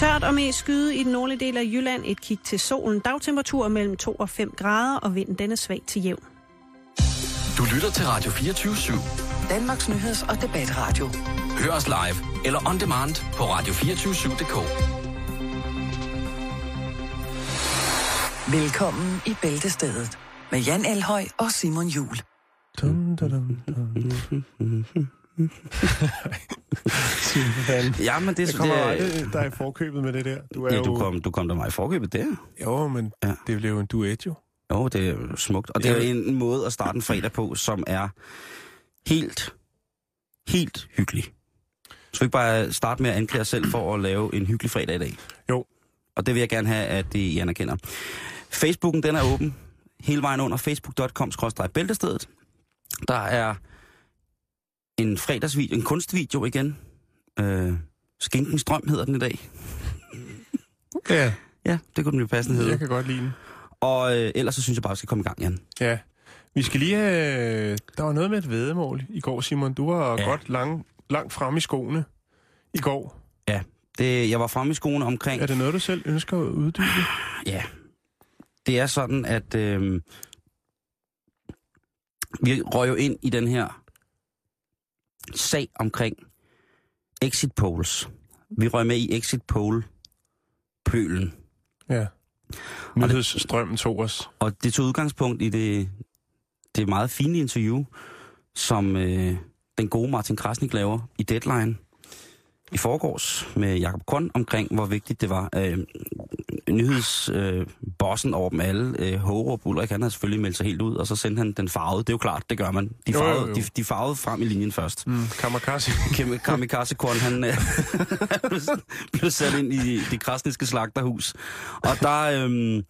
Tørt og mest skyde i den nordlige del af Jylland. Et kig til solen. Dagtemperatur mellem 2 og 5 grader, og vinden den er svag til jævn. Du lytter til Radio 24 /7. Danmarks nyheds- og debatradio. Hør os live eller on demand på radio247.dk. Velkommen i Bæltestedet med Jan Elhøj og Simon Jul. Dum, dum, dum, dum. Ja, men det, Jeg kommer det, aldrig dig i forkøbet med det der. Du er ja, du kom, du kom der mig i forkøbet der. Jo, men Ja. ja. det blev jo en duet jo. Jo, det er smukt. Og det er jo en måde at starte en fredag på, som er helt, helt hyggelig. Så vi ikke bare starte med at anklage os selv for at lave en hyggelig fredag i dag. Jo. Og det vil jeg gerne have, at I anerkender. Facebooken, den er åben hele vejen under facebook.com-bæltestedet. Der er en fredagsvideo, en kunstvideo igen. Øh, Skinkens drøm hedder den i dag. Ja, Ja, det kunne den jo passende hedde. jeg kan godt lide den. Og øh, ellers så synes jeg bare, at vi skal komme i gang, Jan. Ja. Vi skal lige have... Der var noget med et vedemål i går, Simon. Du var Ja. ja. godt lang, langt frem i skoene i går. Ja, det, jeg var fremme i skoene omkring... Er det noget, du selv ønsker at uddybe? Ja. Det er sådan, at øh, vi røg jo ind i den her sag omkring exit polls. Vi røg med i exit poll pølen. Ja. Nyhedsstrømmen tog os. Og det tog udgangspunkt i det, det meget fine interview, som øh, den gode Martin Krasnik laver i Deadline i forgårs med Jakob Korn omkring, hvor vigtigt det var. Øh, nyhedsbossen øh, bossen over dem alle, øh, Hårup Ulrik, han har selvfølgelig meldt sig helt ud, og så sendte han den farvede. Det er jo klart, det gør man. De Jo, jo, farvede, jo. De, de farvede frem i linjen først. Mm, kamikaze. Kim- Kamikaze Korn, han øh, blev- blev sat ind i det krasniske slagterhus. Og der, øhm,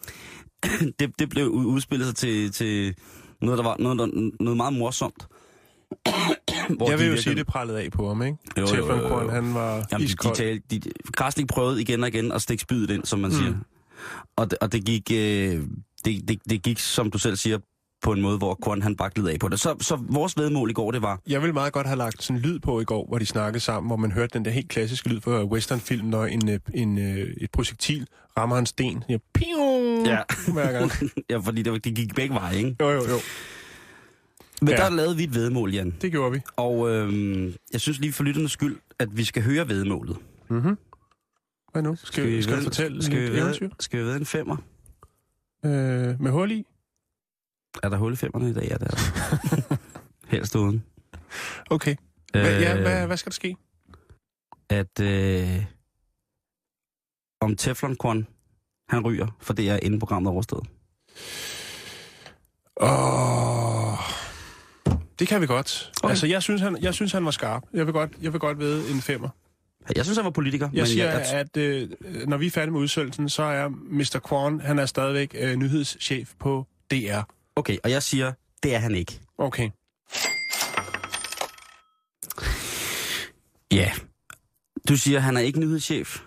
det, det blev ud- udspillet sig til, til noget, der var noget, der, noget meget morsomt. Hvor Jeg vil de jo virkelig- sige, det prallede af på ham, ikke? Jo, jo, jo, jo. Han var Jamen, de, de iskold. talte, de, Krasnik prøvede igen og igen at stikke spydet ind, som man Mm. siger. Og det, og det gik, øh, det, det, det gik, som du selv siger, på en måde, hvor Korn han bare gled af på det. Så, så vores vedmål i går, det var, Jeg ville meget godt have lagt sådan en lyd på i går, hvor de snakkede sammen, hvor man hørte den der helt klassiske lyd fra westernfilm, når en, øh, en, øh, et projektil rammer en sten. Ja, piu, Ja. hver gang. ja, fordi det, det gik begge veje, ikke? Jo, jo, jo. Men ja. der lavede vi et vedmål, Jan. Det gjorde vi. Og øhm, jeg synes lige for lytternes skyld, at vi skal høre vedmålet. Mm-hmm. Hvad nu? Skal, skal, vi skal du ved- fortælle skal vi ved, Skal vi ved en femmer? Øh, med hul i? Er der hul i femmerne i dag? Ja, det er der. Helst uden. Okay. Hva, ja, hvad, hvad skal der ske? At øh, om Teflonkorn, han ryger, for det er inden programmet er overstået. Åh... Det kan vi godt. Okay. Altså, jeg synes, han, jeg synes, han var skarp. Jeg vil godt, jeg vil godt ved en femmer. Jeg synes, han var politiker. Jeg siger, jeg, jeg, at øh, når vi er færdige med udsendelsen, så er Mr. Kwan, han er stadigvæk øh, nyhedschef på DR. Okay, og jeg siger, det er han ikke. Okay. Ja. Du siger, han er ikke nyhedschef.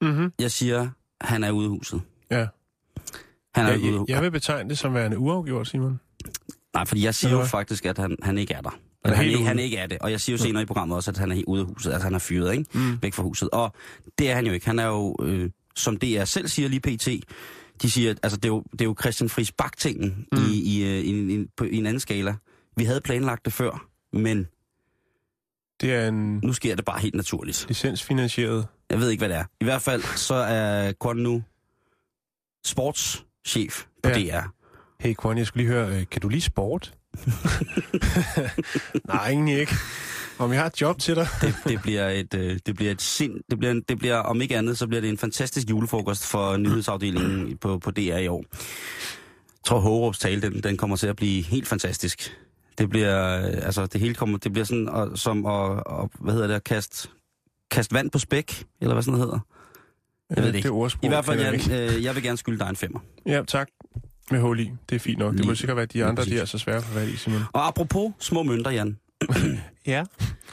Mm-hmm. Jeg siger, han er ude af huset. Ja. Han er Jeg, ude jeg, vil betegne det som værende uafgjort, Simon. Nej, fordi jeg siger jo faktisk, at han, han ikke er der. Er han, ikke, han ikke er det. Og jeg siger jo senere i programmet også, at han er helt ude af huset. Altså han er fyret, ikke? Mm. Væk fra huset. Og det er han jo ikke. Han er jo, øh, som DR selv siger lige pt., de siger, at altså, det, er jo, det er jo Christian Friis Bak-tingen mm. i, i, øh, i, i, på, i en anden skala. Vi havde planlagt det før, men Det er en nu sker det bare helt naturligt. licensfinansieret... Jeg ved ikke, hvad det er. I hvert fald så er Korn nu sportschef på Ja. DR. Hey, Kwan, jeg skulle lige høre, øh, kan du lide sport? Nej, egentlig ikke. Om jeg har et job til dig? det, det bliver et øh, det bliver et sind det bliver det bliver om ikke andet så bliver det en fantastisk julefrokost for nyhedsafdelingen på på DR i år. Jeg tror Hårups tale den, den kommer til at blive helt fantastisk. Det bliver øh, altså det hele kommer det bliver sådan og, som at og, hvad hedder det at kaste kaste vand på spæk eller hvad sådan noget hedder. Jeg ved det ikke. Det ordsprog I hvert fald jeg, øh, jeg vil gerne skylde dig en femmer. Ja, tak. Med hul i. Det er fint nok. Det må sikkert være de lige andre, de præcis. er så svære at få fat i, Simon. Og apropos små mønter, Jan, Ja.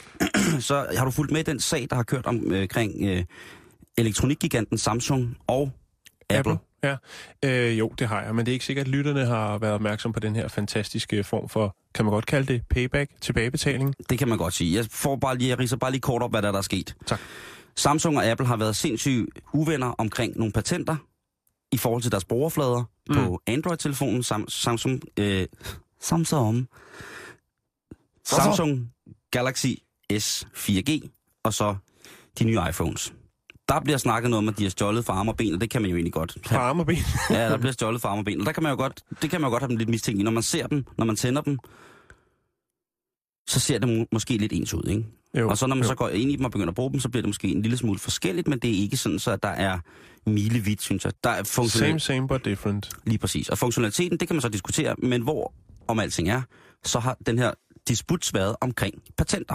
så har du fulgt med i den sag, der har kørt omkring øh, elektronikgiganten Samsung og Apple. Apple. Ja, øh, jo, det har jeg, men det er ikke sikkert, at lytterne har været opmærksom på den her fantastiske form for, kan man godt kalde det, payback, tilbagebetaling? Det kan man godt sige. Jeg, får bare lige, jeg riser bare lige kort op, hvad der, der er sket. Tak. Samsung og Apple har været sindssygt uvenner omkring nogle patenter i forhold til deres brugerflader mm. på Android-telefonen, Sam, Samsung, øh, Samsung, Samsung Galaxy S 4G, og så de nye iPhones. Der bliver snakket noget om, at de har stjålet for arme og ben, og det kan man jo egentlig godt. Fra arme og ben. Ja, der bliver stjålet for arme og ben, og der kan man jo godt, det kan man jo godt have dem lidt mistænkt. Når man ser dem, når man tænder dem, så ser det må, måske lidt ens ud, ikke? Jo, og så når man jo. så går ind i dem og begynder at bruge dem, så bliver det måske en lille smule forskelligt, men det er ikke sådan, så at der er milevidt, synes jeg. Der er Same, same, but different. lige præcis. Og funktionaliteten, det kan man så diskutere, men hvor om alting er, så har den her disput været omkring patenter.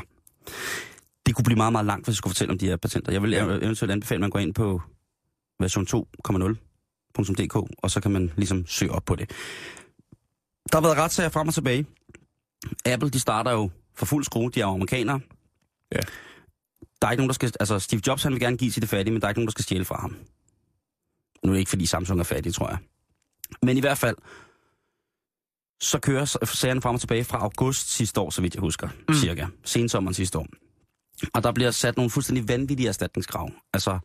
Det kunne blive meget, meget langt, hvis jeg skulle fortælle om de her patenter. Jeg vil eventuelt anbefale, at man går ind på version 2.0.dk, og så kan man ligesom søge op på det. Der har været retssager frem og tilbage. Apple, de starter jo for fuld skrue. De er jo amerikanere. Ja. Der er ikke nogen, der skal... Altså, Steve Jobs, han vil gerne give til det fattige, men der er ikke nogen, der skal stjæle fra ham. Nu er det ikke, fordi Samsung er fattig, tror jeg. Men i hvert fald, så kører sagerne frem og tilbage fra august sidste år, så vidt jeg husker, mm. cirka. Sensommeren sidste år. Og der bliver sat nogle fuldstændig vanvittige erstatningskrav. Altså,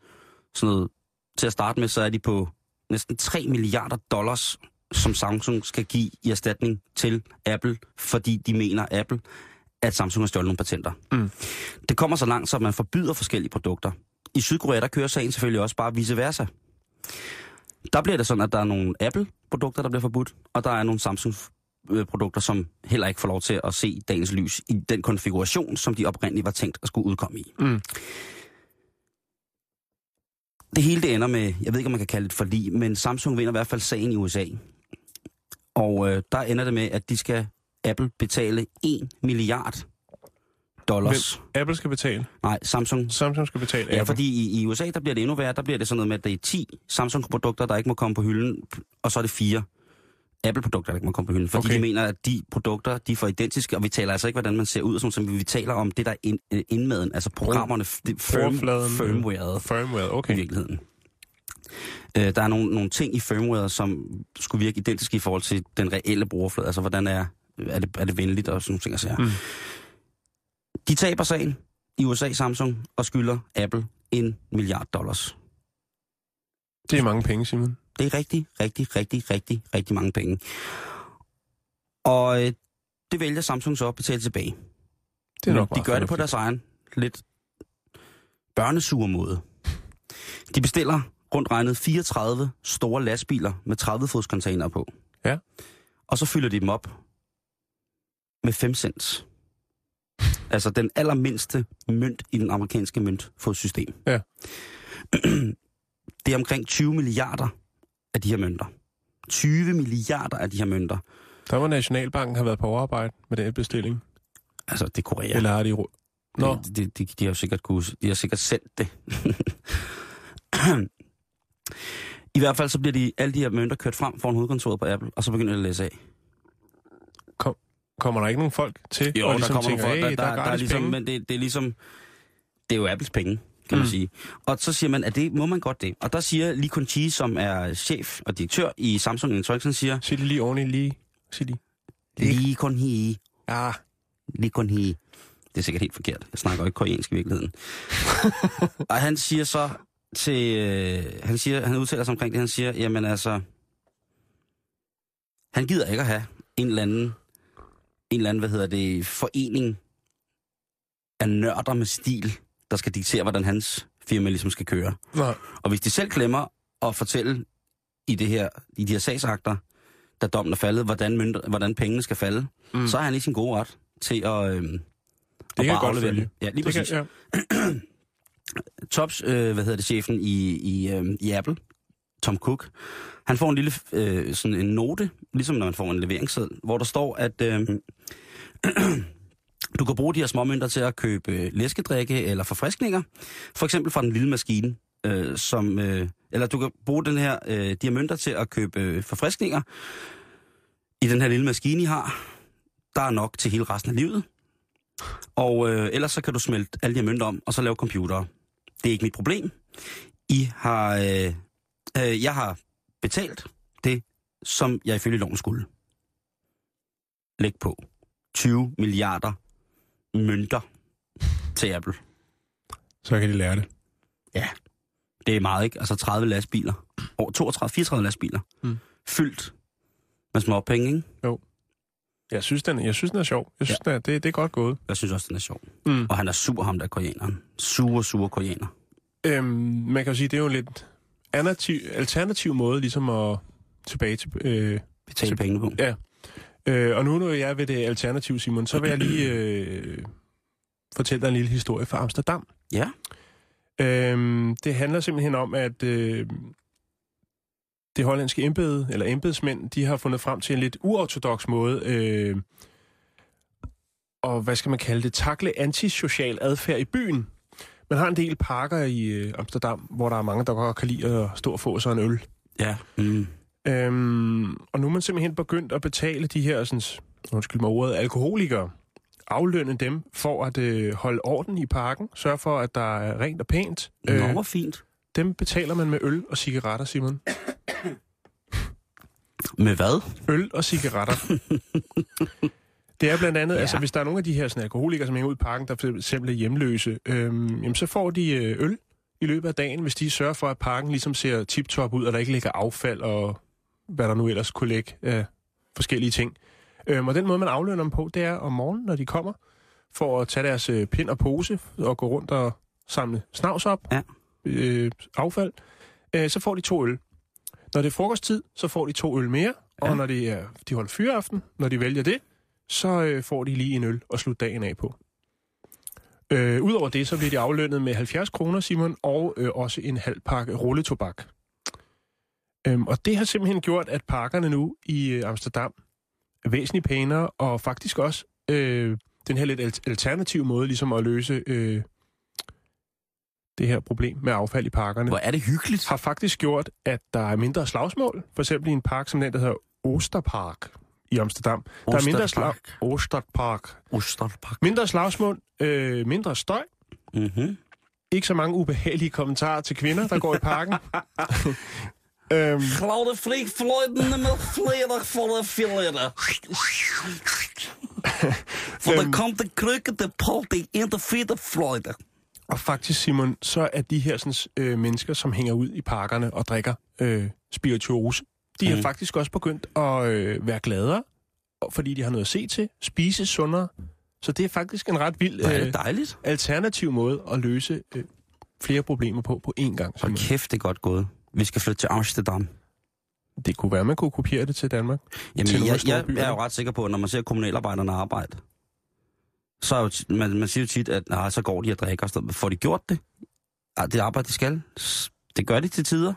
sådan noget, til at starte med, så er de på næsten 3 milliarder dollars, som Samsung skal give i erstatning til Apple, fordi de mener, Apple, at Samsung har stjålet nogle patenter. Mm. Det kommer så langt, så man forbyder forskellige produkter. I Sydkorea, der kører sagen selvfølgelig også bare vice versa. Der bliver det sådan, at der er nogle Apple-produkter, der bliver forbudt, og der er nogle Samsung-produkter, som heller ikke får lov til at se dagens lys i den konfiguration, som de oprindeligt var tænkt at skulle udkomme i. Mm. Det hele det ender med, jeg ved ikke, om man kan kalde det et forlig, men Samsung vinder i hvert fald sagen i USA. Og øh, der ender det med, at de skal Apple betale 1 milliard dollars. Hvem? Apple skal betale. Nej, Samsung. Samsung skal betale Ja, Apple. fordi i, i USA, der bliver det endnu værre. Der bliver det sådan noget med, at det er 10 Samsung-produkter, der ikke må komme på hylden, og så er det fire Apple-produkter, der ikke må komme på hylden. Fordi Okay. de mener, at de produkter, de er for identiske, og vi taler altså ikke, hvordan man ser ud, og sådan, som vi taler om det, der er øh, indmaden, altså programmerne, firm, Firmware, i okay. virkeligheden. Øh, der er nogle, nogle ting i firmware, som skulle virke identiske i forhold til den reelle brugerflade. Altså, hvordan er, er, det, er det venligt og sådan nogle ting, siger. Mm. De taber sagen i USA Samsung og skylder Apple en milliard dollars. Det er mange penge, Simon. Det er rigtig, rigtig, rigtig, rigtig, rigtig mange penge. Og øh, det vælger Samsung så at betale tilbage. Det er nok de gør det på deres egen lidt børnesure måde. De bestiller rundt regnet 34 store lastbiler med 30 fods container på. Ja. Og så fylder de dem op med 5 cents. Altså den allermindste mønt i den amerikanske møntfodssystem. Ja. det er omkring 20 milliarder af de her mønter. 20 milliarder af de her mønter. Der var Nationalbanken har været på overarbejde med den bestilling. Altså, det er Korea. Eller har de... Nå, De, de, de, de, har sikkert kunne, de har sikkert sendt det. I hvert fald så bliver de, alle de her mønter kørt frem foran hovedkontoret på Apple, og så begynder det at læse af. Kommer der ikke nogen folk til? Jo, og der ligesom kommer nogle tænker, folk, der, hey, der, der, er ligesom, penge. men det, det er ligesom, det er jo Apples penge, kan man Mm. sige. Og så siger man, at det må man godt det. Og der siger Lee Kun Chi, som er chef og direktør i Samsung Electronics, han siger, Sig det lige ordentligt, lige. Sig. Ikke. Lee Kun Hee, Ja, Lee Kun Hee. Det er sikkert helt forkert. Jeg snakker jo ikke koreansk i virkeligheden. og han siger så til... Øh, han, siger, han udtaler sig omkring det. Han siger, jamen altså... Han gider ikke at have en eller anden... En eller anden, hvad hedder det, forening af nørder med stil, der skal diktere, hvordan hans firma ligesom skal køre. nej. Og hvis de selv glemmer at fortælle i, det her, i de her sagsakter, da dommen er faldet, hvordan, mønter, hvordan pengene skal falde, mm. så er han i sin gode ret til at, øhm, Det at kan bare godt aflevere. Ja, lige Det præcis. kan, ja. Tops, øh, hvad hedder det, chefen i, i, øh, i Apple, Tom Cook, han får en lille øh, sådan en note, ligesom når man får en leveringsseddel, hvor der står, at øh, du kan bruge de her småmønter til at købe øh, læskedrikke eller forfriskninger, for eksempel fra den lille maskine, øh, som, øh, eller du kan bruge den her, øh, de her mønter til at købe øh, forfriskninger i den her lille maskine, I har. Der er nok til hele resten af livet. Og øh, ellers så kan du smelte alle de her mønter om, og så lave computere. Det er ikke mit problem. I har, øh, øh, jeg har betalt det, som jeg ifølge loven skulle. Læg på. 20 milliarder mønter til Apple. Så kan de lære det. Ja, det er meget, ikke? Altså 30 lastbiler. Over 32, 34 lastbiler. Mm. Fyldt med små penge, ikke? Jeg synes, den, jeg synes, den er sjov. Jeg synes, ja. den er, det, det er godt gået. Jeg synes også, den er sjov. Mm. Og han er sur, ham der koreaneren. Sur, sur koreaner. Øhm, man kan jo sige, det er jo lidt alternativ, alternativ måde ligesom at tilbage til... Øh, Betale pengene på. ja. Øh, og nu når jeg er ved det alternativ, Simon, så vil jeg lige øh, fortælle dig en lille historie fra Amsterdam. Ja. Øhm, det handler simpelthen om, at øh, det hollandske embede, eller embedsmænd, de har fundet frem til en lidt uortodox måde øh, og hvad skal man kalde det, takle antisocial adfærd i byen. Man har en del parker i øh, Amsterdam, hvor der er mange, der godt kan lide at stå og få sig en øl. Ja. Mm. Øhm, og nu er man simpelthen begyndt at betale de her, sådan, undskyld mig ordet, alkoholikere, aflønne dem for at øh, holde orden i parken, sørge for, at der er rent og pænt. Nå, hvor fint. dem betaler man med øl og cigaretter, Simon. Med hvad? Øl og cigaretter. det er blandt andet, ja. Altså hvis der er nogle af de her sådan, alkoholikere, som hænger ud i parken, der for eksempel er hjemløse, øhm, jamen, så får de øh, øl i løbet af dagen, hvis de sørger for, at parken ligesom ser tip-top ud, og der ikke ligger affald og hvad der nu ellers kunne ligge af forskellige ting. Øhm, og den måde, man aflønner dem på, det er om morgenen, når de kommer, for at tage deres øh, pind og pose og gå rundt og samle snavs op, Ja. øh, affald, øh, så får de to øl. Når det er frokosttid, så får de to øl mere, ja. Og når det er, de holder fyreaften, når de vælger det, så øh, får de lige en øl og slutte dagen af på. Øh, Udover det, så bliver de aflønnet med 70 kroner, Simon, og øh, også en halv pakke rulletobak. Øhm, og det har simpelthen gjort, at parkerne nu i øh, Amsterdam er væsentligt pænere, og faktisk også øh, den her lidt al- alternative måde ligesom at løse øh, det her problem med affald i parkerne Hvor er det hyggeligt. har faktisk gjort, at der er mindre slagsmål. For eksempel i en park som den, der hedder Osterpark i Amsterdam. Der er mindre slag... Osterpark. Osterpark. Mindre slagsmål, øh, mindre støj, Mm-hmm. ikke så mange ubehagelige kommentarer til kvinder, der går i parken. øhm, Klaude flik fløjtende med flere for at fillere. For der kom det krykkede på det ikke fedt fløjte. og faktisk, Simon, så er de her sådan, øh, mennesker, som hænger ud i parkerne og drikker øh, spirituose, de mm. Har faktisk også begyndt at øh, være gladere, og- fordi de har noget at se til, spise sundere. Så det er faktisk en ret vild øh, det dejligt. alternativ måde at løse øh, flere problemer på på én gang. Hold Simon. kæft, det er godt gået. Vi skal flytte til Amsterdam. Det kunne være, man kunne kopiere det til Danmark. Jamen, Til jeg, jeg, jeg er jo ret sikker på, at når man ser kommunalarbejderne arbejde, så er jo, man, man siger jo tit, at nej, så går de og drikker. og sådan. Får de gjort det? Ja, det arbejde, de skal. Det gør de til tider.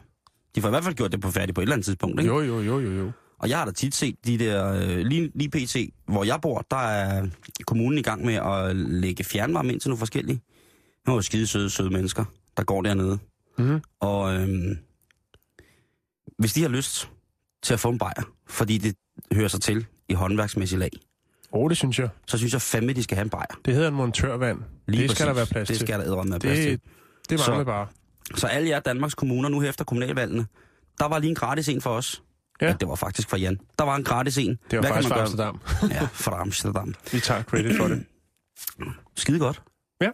De får i hvert fald gjort det på færdigt på et eller andet tidspunkt. Ikke? Jo, jo, jo, jo, jo. Og jeg har da tit set de der, øh, lige, lige pt, hvor jeg bor, der er kommunen i gang med at lægge fjernvarme ind til nogle forskellige. Nogle skide søde, søde mennesker, der går dernede. Mm-hmm. Og øhm, hvis de har lyst til at få en bajer, fordi det hører sig til i håndværksmæssig lag, Oh, det synes jeg. så synes jeg fandme, de skal have en bajer. Det hedder en montørvand. Lige det skal der præcis. være plads det til. skal der ædre med plads til. Det, det Så- mangler bare. Så alle jer Danmarks kommuner nu efter kommunalvalgene, der var lige en gratis en for os. Ja. Ja. Det var faktisk for Jan. Der var en gratis en. Det var Hvad faktisk kan fra man Amsterdam. gøre? Ja, fra Amsterdam. Vi tager credit for det. Skide godt. Ja.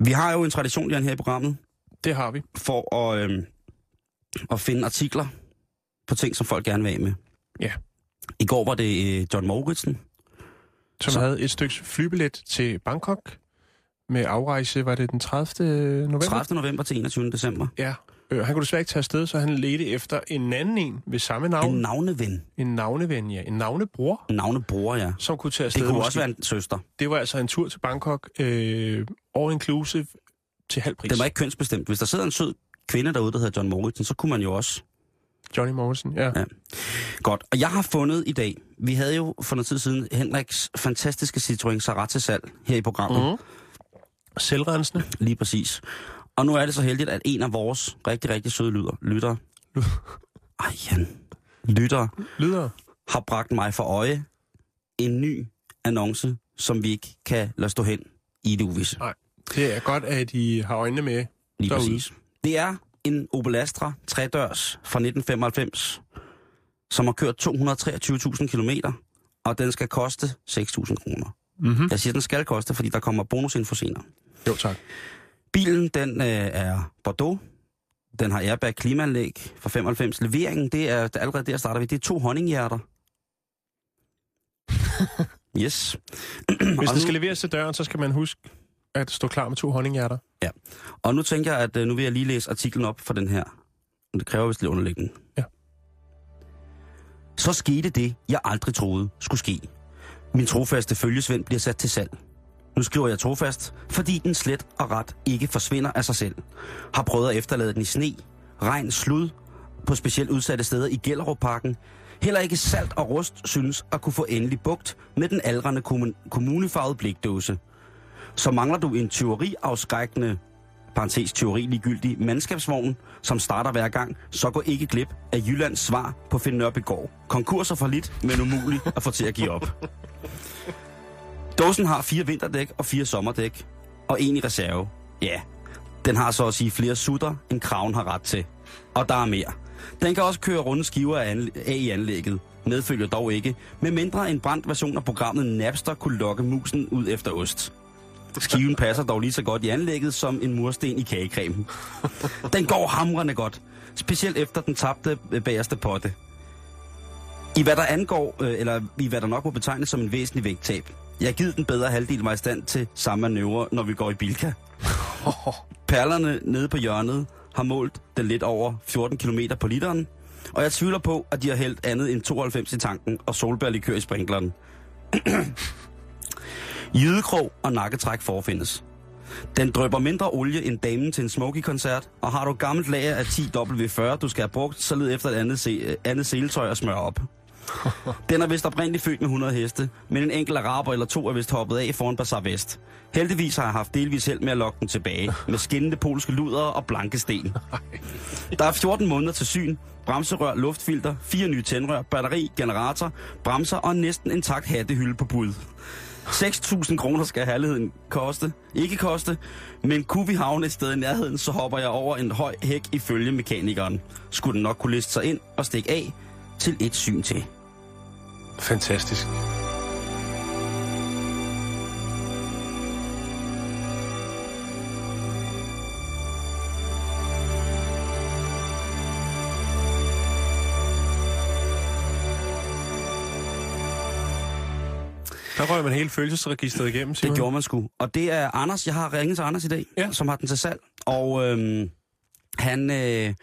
Vi har jo en tradition, Jan, her i programmet, Det har vi. for at, øhm, at finde artikler på ting, som folk gerne vil af med. Ja. I går var det øh, John Moritsen. Som Så- havde et stykke flybillet til Bangkok med afrejse, var det den 30. november? 30. november til 21. december. Ja. Øh, han kunne desværre ikke tage afsted, så han ledte efter en anden en ved samme En navn. navneven. En navneven, ja. En navnebror, En navnebror, ja. som kunne tage afsted. Det kunne måske. også være en søster. Det var altså en tur til Bangkok, øh, all inclusive, til halv pris. Den var ikke kønsbestemt. Hvis der sidder en sød kvinde derude, der hedder John Moritsen, så kunne man jo også Johnny Morrison, ja. Ja. Godt. Og jeg har fundet i dag, vi havde jo for noget tid siden Henriks fantastiske Citroën Sarat til salg her i programmet. Mm. Selvrensende. Lige præcis. Og nu er det så heldigt, at en af vores rigtig, rigtig søde lytter, lytter, ej Jan, lytter, Lyder. har bragt mig for øje en ny annonce, som vi ikke kan lade stå hen i det uvisse. Det er godt, at I har øjnene med. Lige Derude. præcis. Det er en Opel Astra 3-dørs fra 1995, som har kørt 223.000 kilometer, og den skal koste 6.000 kroner. Mm-hmm. Jeg siger, den skal koste, fordi der kommer bonusinfo senere. Jo, tak. Bilen, den øh, er Bordeaux. Den har airbag klimaanlæg fra 95. Leveringen, det er allerede der starter vi. Det er to honninghjerter. yes. Hvis det skal leveres til døren, så skal man huske at stå klar med to honninghjerter. Og nu tænker jeg, at øh, nu vil jeg lige læse artiklen op for den her. Det kræver vist lidt underlægning. Ja. Så skete det, jeg aldrig troede skulle ske. Min trofaste følgesvend bliver sat til salg. Nu skriver jeg trofast, fordi den slet og ret ikke forsvinder af sig selv. Har prøvet at efterlade den i sne, regn, slud, på specielt udsatte steder i Gellerup-parken. Heller ikke salt og rust synes at kunne få endelig bugt med den aldrende kommun- kommunefarvede blikdåse. Så mangler du en teoriafskrækkende parentes teori ligegyldig mandskabsvogn, som starter hver gang, så gå ikke glip af Jyllands svar på Finn Nørbegård. Konkurser for lidt, men umuligt at få til at give op. Dåsen har fire vinterdæk og fire sommerdæk, og en i reserve. Ja, den har så at sige flere sutter, end kraven har ret til. Og der er mere. Den kan også køre runde skiver af, af i anlægget. Medfølger dog ikke, med mindre en brændt version af programmet Napster kunne lokke musen ud efter ost. Skiven passer dog lige så godt i anlægget som en mursten i kagecremen. Den går hamrende godt, specielt efter den tabte øh, bagerste potte. I hvad der angår, øh, eller i hvad der nok må betegnes som en væsentlig vægttab. Jeg givet den bedre halvdel mig i stand til samme manøvre, når vi går i Bilka. Perlerne nede på hjørnet har målt den lidt over 14 km på literen, og jeg tvivler på, at de har hældt andet end 92 i tanken og solbærlikør i sprinkleren. Jydekrog og nakketræk forfindes. Den drøber mindre olie end damen til en smoky-koncert, og har du gammelt lager af 10 W40, du skal have brugt, så led efter et andet, se, andet seletøj og smør op. Den er vist oprindeligt født med 100 heste, men en enkelt araber eller to er vist hoppet af foran Bazaar Vest. Heldigvis har jeg haft delvis held med at lokke den tilbage, med skinnende polske luder og blanke sten. Der er 14 måneder til syn, bremserør, luftfilter, fire nye tændrør, batteri, generator, bremser og næsten en takt hattehylde på bud. 6.000 kroner skal herligheden koste. Ikke koste, men kunne vi havne et sted i nærheden, så hopper jeg over en høj hæk ifølge mekanikeren. Skulle den nok kunne liste sig ind og stikke af til et syn til. Fantastisk. Der røg man hele følelsesregistret igennem, Simon. Det gjorde man sgu. Og det er Anders, jeg har ringet til Anders i dag, Ja. som har den til salg. Og øhm, han, øh,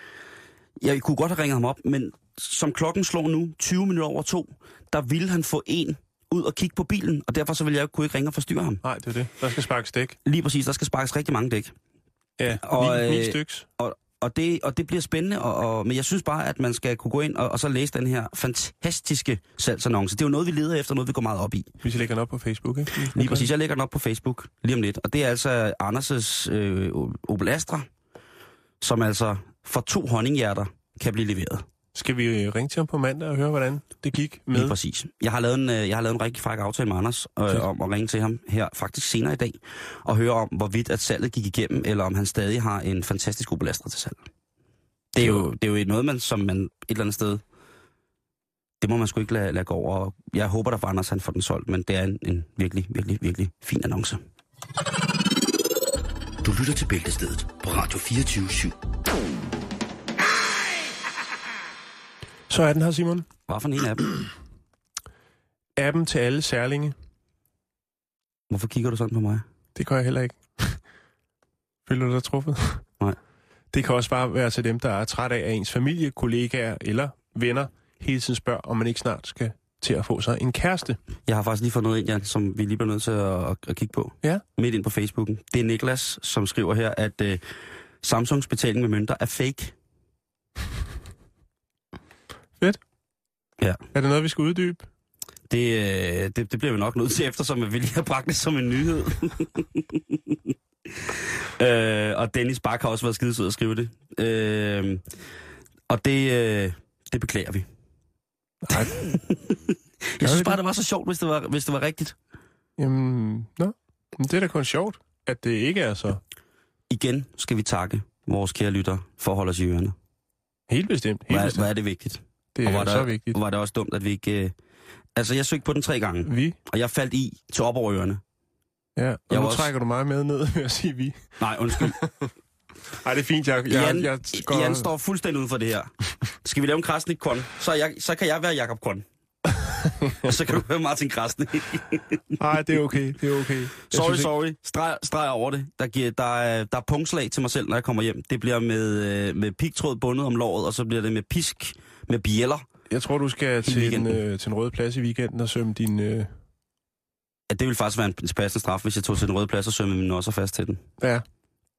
jeg kunne godt have ringet ham op, men som klokken slår nu, 20 minutter over to, der ville han få en ud og kigge på bilen, og derfor så ville jeg kunne ikke ringe og forstyrre ham. Nej, det er det. Der skal sparkes dæk. Lige præcis, der skal sparkes rigtig mange dæk. Ja, Og, ni, ni øh, styks. Og, og, det, og det bliver spændende, og, og, men jeg synes bare, at man skal kunne gå ind og, og så læse den her fantastiske salgsannonce. Det er jo noget, vi leder efter, noget vi går meget op i. Hvis jeg lægger den op på Facebook, ikke? Lige præcis, jeg lægger den op på Facebook lige om lidt. Og det er altså Anders' øh, Opel Astra, som altså for to honninghjerter kan blive leveret. Skal vi øh, ringe til ham på mandag og høre, hvordan det gik med? Lige præcis. Jeg har lavet en, øh, jeg har lavet en rigtig fræk aftale med Anders øh, om at ringe til ham her faktisk senere i dag, og høre om, hvorvidt at salget gik igennem, eller om han stadig har en fantastisk Opel Astra til salg. Det er jo, det er jo noget, man, som man et eller andet sted, det må man sgu ikke lade, lade gå over. Og Jeg håber, der for Anders, han får den solgt, men det er en, en virkelig, virkelig, virkelig fin annonce. Du lytter til Bæltestedet på Radio 24 /7. Så er den her, Simon. Hvad for en af dem? Appen til alle særlinge. Hvorfor kigger du sådan på mig? Det gør jeg heller ikke. Føler du dig truffet? Nej. Det kan også bare være til dem, der er træt af, at ens familie, kollegaer eller venner hele tiden spørger, om man ikke snart skal til at få sig en kæreste. Jeg har faktisk lige fået noget ind, Jan, som vi lige bliver nødt til at, at, at kigge på. Ja. Midt ind på Facebooken. Det er Niklas, som skriver her, at uh, Samsungs betaling med mønter er fake. Er det noget, vi skal uddybe? Det, øh, det, det bliver vi nok nødt til, eftersom vi lige har bragt det som en nyhed. øh, og Dennis Bak har også været skidesød at skrive det. Øh, og det, øh, det beklager vi. Nej. Jeg synes bare, det? var så sjovt, hvis det var, hvis det var rigtigt. Jamen, nå. Men det er da kun sjovt, at det ikke er så. Igen skal vi takke vores kære lytter, for at holde os i ørerne. Helt bestemt. Helt er, bestemt. hvor er det vigtigt. Det og er var så der- vigtigt. Var det også dumt, at vi ikke... Øh... Altså, jeg søgte på den tre gange, Vi? og jeg faldt i til op over ørerne. Ja, og Jeg nu også- trækker du mig med ned ved at sige vi. Nej, undskyld. Nej, det er fint. Jeg, jeg, Jan, jeg, går... Jan står fuldstændig uden for det her. Skal vi lave en Krasnik Kon, så, jeg, så kan jeg være Jakob Kon. og så kan du være Martin Krasnik. Nej, det er okay. Det er okay. Jeg sorry, ikke- sorry. Streg, streg over det. Der, giver, der, er, der er punktslag til mig selv, når jeg kommer hjem. Det bliver med, øh, med pigtråd bundet om låret, og så bliver det med pisk, med bjæller. Jeg tror, du skal til en, øh, til en rød plads i weekenden og sømme din... Øh... Ja, det vil faktisk være en passende straf, hvis jeg tog til den røde plads og sømmede min også fast til den. Ja.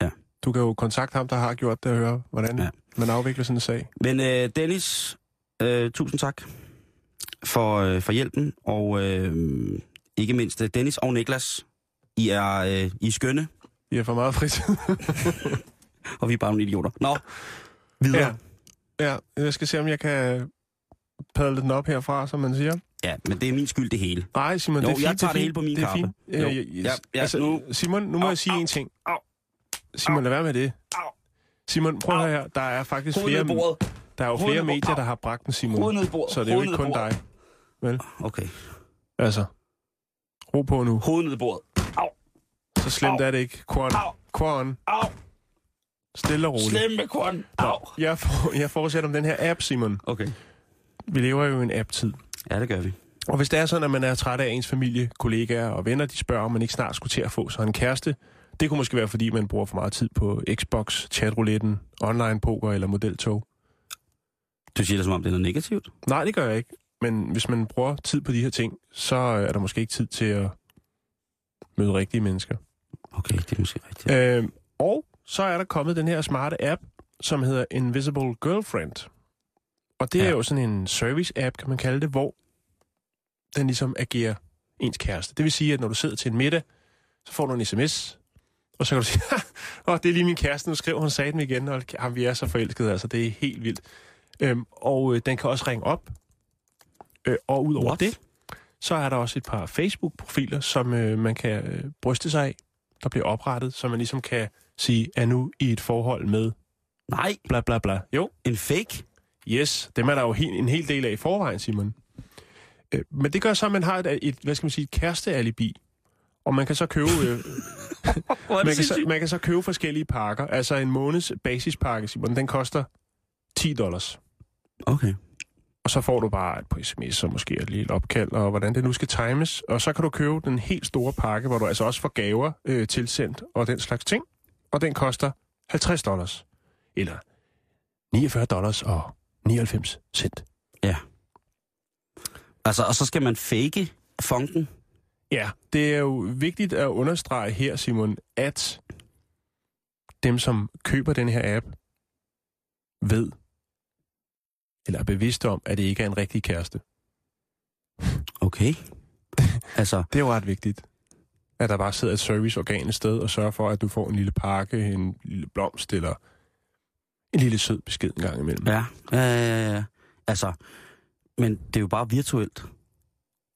Ja. Du kan jo kontakte ham, der har gjort det, og høre, hvordan Ja. man afvikler sådan en sag. Men øh, Dennis, øh, tusind tak for, øh, for hjælpen, og øh, ikke mindst øh, Dennis og Niklas. I er, øh, I er skønne, I har for meget fritid. og vi er bare nogle idioter. Nå, videre. ja. Ja, jeg skal se, om jeg kan padle den op herfra, som man siger. Ja, men det er min skyld det hele. Nej, Simon, Jo, det er fint. jeg tager det, det hele på min det er kappe. fint. Jo. Øh, Ja, ja, altså, nu- Simon, nu må Au, jeg sige au, en ting. au, Simon, lad være med det. Au. Simon, prøv her. Der er faktisk flere, der er jo flere medier, der har bragt den, Simon. Så det er jo ikke kun dig. Okay. Altså, ro på nu. Hovedet ned i bordet. Au, Så slemt Au. er det ikke. Kvarn. Au. Kvarn. au. Stille og roligt. Slem med korn. Au. Jeg, for, jeg fortsætter om den her app, Simon. Okay. Vi lever jo i en app-tid. Ja, det gør vi. Og hvis det er sådan, at man er træt af ens familie, kollegaer og venner, de spørger, om man ikke snart skulle til at få sig en kæreste, det kunne måske være, fordi man bruger for meget tid på Xbox, chatrouletten, online poker eller modeltog. Du siger det, som om det er noget negativt. Nej, det gør jeg ikke. Men hvis man bruger tid på de her ting, så er der måske ikke tid til at møde rigtige mennesker. Okay, det er måske rigtigt. Øh, og så er der kommet den her smarte app, som hedder Invisible Girlfriend. Og det er Ja. jo sådan en service-app, kan man kalde det, hvor den ligesom agerer ens kæreste. Det vil sige, at når du sidder til en middag, så får du en sms, og så kan du sige, åh, det er lige min kæreste, nu skriver hun satan igen, og jamen, vi er så forelskede, altså det er helt vildt. Øhm, og øh, den kan også ringe op, øh, og ud over What? det, så er der også et par Facebook-profiler, som øh, man kan øh, bryste sig af, der bliver oprettet, så man ligesom kan sige, er nu i et forhold med Nej, bla bla bla. Jo, en fake? yes, dem er der jo he- en hel del af i forvejen, Simon. Øh, men det gør så, at man har et, et hvad skal man sige, et kærestealibi. Og man kan så købe, øh, man, kan så, man kan så købe forskellige pakker. Altså en måneds basispakke, Simon, den koster 10 dollars. Okay. Og så får du bare et på sms og måske et lille opkald, og hvordan det nu skal times. Og så kan du købe den helt store pakke, hvor du altså også får gaver øh, tilsendt og den slags ting. Og den koster 50 dollars. Eller 49 dollars og 99 cent. Altså, og så skal man fake funken? Ja, det er jo vigtigt at understrege her, Simon, at dem, som køber den her app, ved, eller er bevidste om, at det ikke er en rigtig kæreste. Okay. altså, Det er jo ret vigtigt, at der bare sidder et serviceorgan et sted og sørger for, at du får en lille pakke, en lille blomst eller en lille sød besked en gang imellem. ja, ja, ja, ja. Altså, men det er jo bare virtuelt.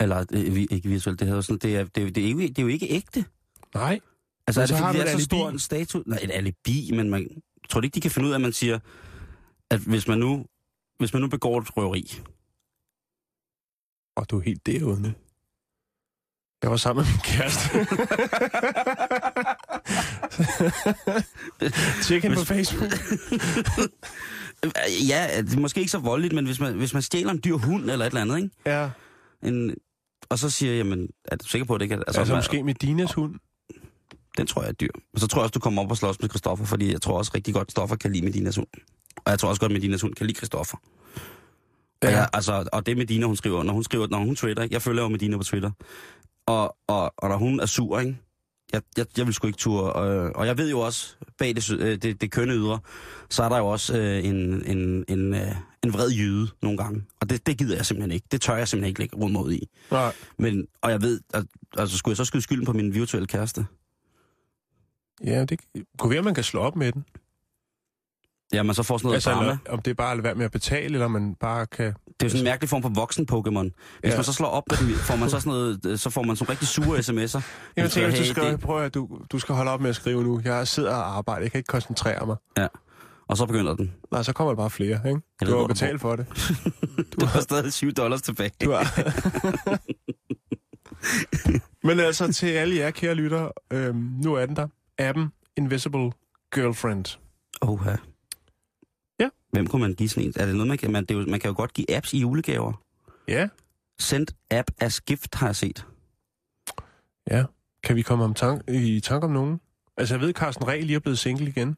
Eller, øh, ikke virtuelt, det, hedder sådan, det, er, det, er, det, er jo, det er jo ikke ægte. Nej, Altså, er så det, fordi det er så stor en status? Nej, et alibi, men man, tror ikke, de kan finde ud af, at man siger, at hvis man nu, hvis man nu begår et røveri, og du er helt derude. Jeg var sammen med min kæreste. Tjek hende på Facebook. Ja, det er måske ikke så voldeligt, men hvis man, hvis man stjæler en dyr hund eller et eller andet, ikke? Ja, En, og så siger jeg, jamen, er du sikker på, at det ikke er... altså, altså man- måske med Dinas hund. Den tror jeg er dyr. Og så tror jeg også, du kommer op og slås med Christoffer, fordi jeg tror også rigtig godt, Christoffer kan lide Medinas hund. Og jeg tror også godt, Medinas hund kan lide Christoffer. Ja. Og, jeg, altså, og det Medina, hun skriver, når hun skriver, når hun twitter, jeg følger jo Medina på Twitter, og, og, og når hun er sur, ikke? Jeg, jeg, jeg vil sgu ikke ture. Øh, og jeg ved jo også, bag det, øh, det, det kønne ydre, så er der jo også øh, en, en, en, øh, en vred jyde nogle gange. Og det, det gider jeg simpelthen ikke. Det tør jeg simpelthen ikke lægge rundt mod i. Nej. Men, og jeg ved, at, altså skulle jeg så skyde skylden på min virtuelle kæreste? Ja, det kunne være, at man kan slå op med den. Ja, man så får sådan noget Altså, drama. eller, om det er bare at lade være med at betale, eller man bare kan Det er jo sådan en mærkelig form for voksen Pokémon. Hvis Ja. ja. man så slår op med den, får man så sådan noget, øh, så får man sådan rigtig sure sms'er. Jeg Så, tænker, hvis du hey, skriver, det- prøv at du, du skal holde op med at skrive nu. Jeg sidder og arbejder, jeg kan ikke koncentrere mig. Og så begynder den. Nej, så kommer der bare flere, ikke? Jeg Du har betalt for det. Du har stadig 7 dollars tilbage. Du har... Men altså, til alle jer kære lyttere, øhm, nu er den der. Appen Invisible Girlfriend. Oha. Hvem kunne man give sådan en? Er det noget, man kan, man, det er jo, man kan jo godt give apps i julegaver. Ja, Send app as gift, har jeg set. ja. Kan vi komme om tank, i tanke om nogen? Altså, jeg ved, Carsten Reh lige er blevet single igen.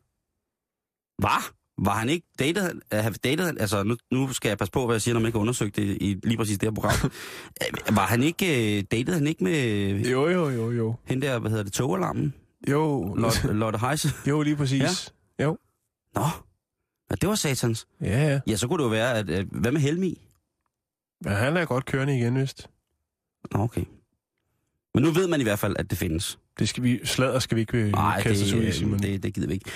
Hvad? Var han ikke datet? Have datet altså, nu, nu skal jeg passe på, hvad jeg siger, når man ikke har undersøgt det i lige præcis det her program. Øh, var han ikke, øh, datet han ikke med Jo, jo, jo, jo. hende der, hvad hedder det, togalarmen? Jo, Lotte, Lotte Heise? jo lige præcis. Ja, Nå, ja, det var satans. ja. ja. Ja, så kunne det jo være, at, at hvad med Helmi? Men han er godt kørende igen, vist. Nå, okay. Men nu ved man i hvert fald, at det findes. Det skal vi, sladder skal vi ikke øh, Nej, kaste os ud i, det, Simon. det, det gider vi ikke.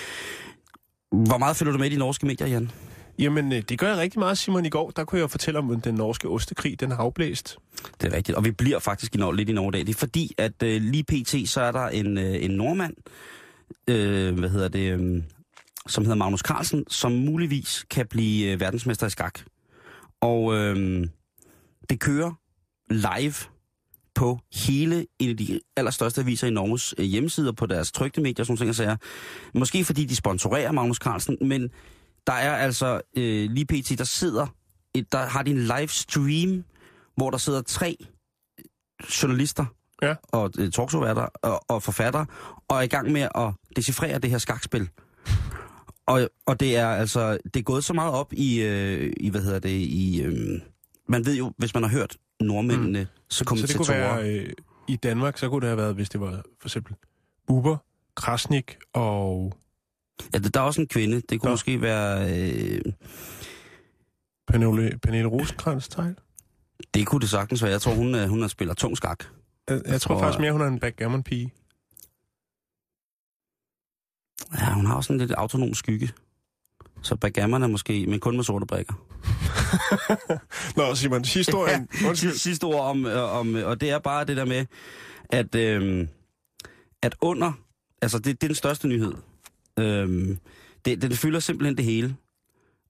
Hvor meget følger du med i de norske medier, Jan? Jamen, øh, det gør jeg rigtig meget, Simon. I går, der kunne jeg fortælle om den norske ostekrig, den har afblæst. Det er rigtigt, og vi bliver faktisk i Norge, lidt i Norge dag. Det er fordi, at øh, lige pt. så er der en, øh, en nordmand, øh, hvad hedder det, øh, som hedder Magnus Carlsen, som muligvis kan blive øh, verdensmester i skak. Og øh, det kører live på hele en af de allerstørste aviser i Norges øh, hjemmesider på deres trygte medier, og sådan ting og sager. Måske fordi de sponsorerer Magnus Carlsen, men der er altså øh, lige pt. der sidder, et, der har de en live stream, hvor der sidder tre journalister Ja. og øh, talkshow-værter og, og forfattere, og er i gang med at decifrere det her skakspil. Og, og det er altså, det er gået så meget op i, øh, i hvad hedder det, i, øh, man ved jo, hvis man har hørt nordmændene, mm. så kommer det kunne være, øh, i Danmark, så kunne det have været, hvis det var for eksempel Buber, Krasnik og Ja, der er også en kvinde, det kunne Nå. måske være, øh, Pernille, Pernille rosenkrantz det kunne det sagtens være. Jeg tror, hun, hun er spiller tung skak. Jeg, jeg tror tror- faktisk mere, hun er en backgammon-pige. Ja, hun har også en lidt autonom skygge. Så backgammon er måske, men kun med sorte brikker. Nå, Simon, historien. Undskyld. Sidste, sidste ord om, øh, om, øh, og det er bare det der med, at, øh, at under, altså det, det er den største nyhed. Øh, det, det fylder simpelthen det hele.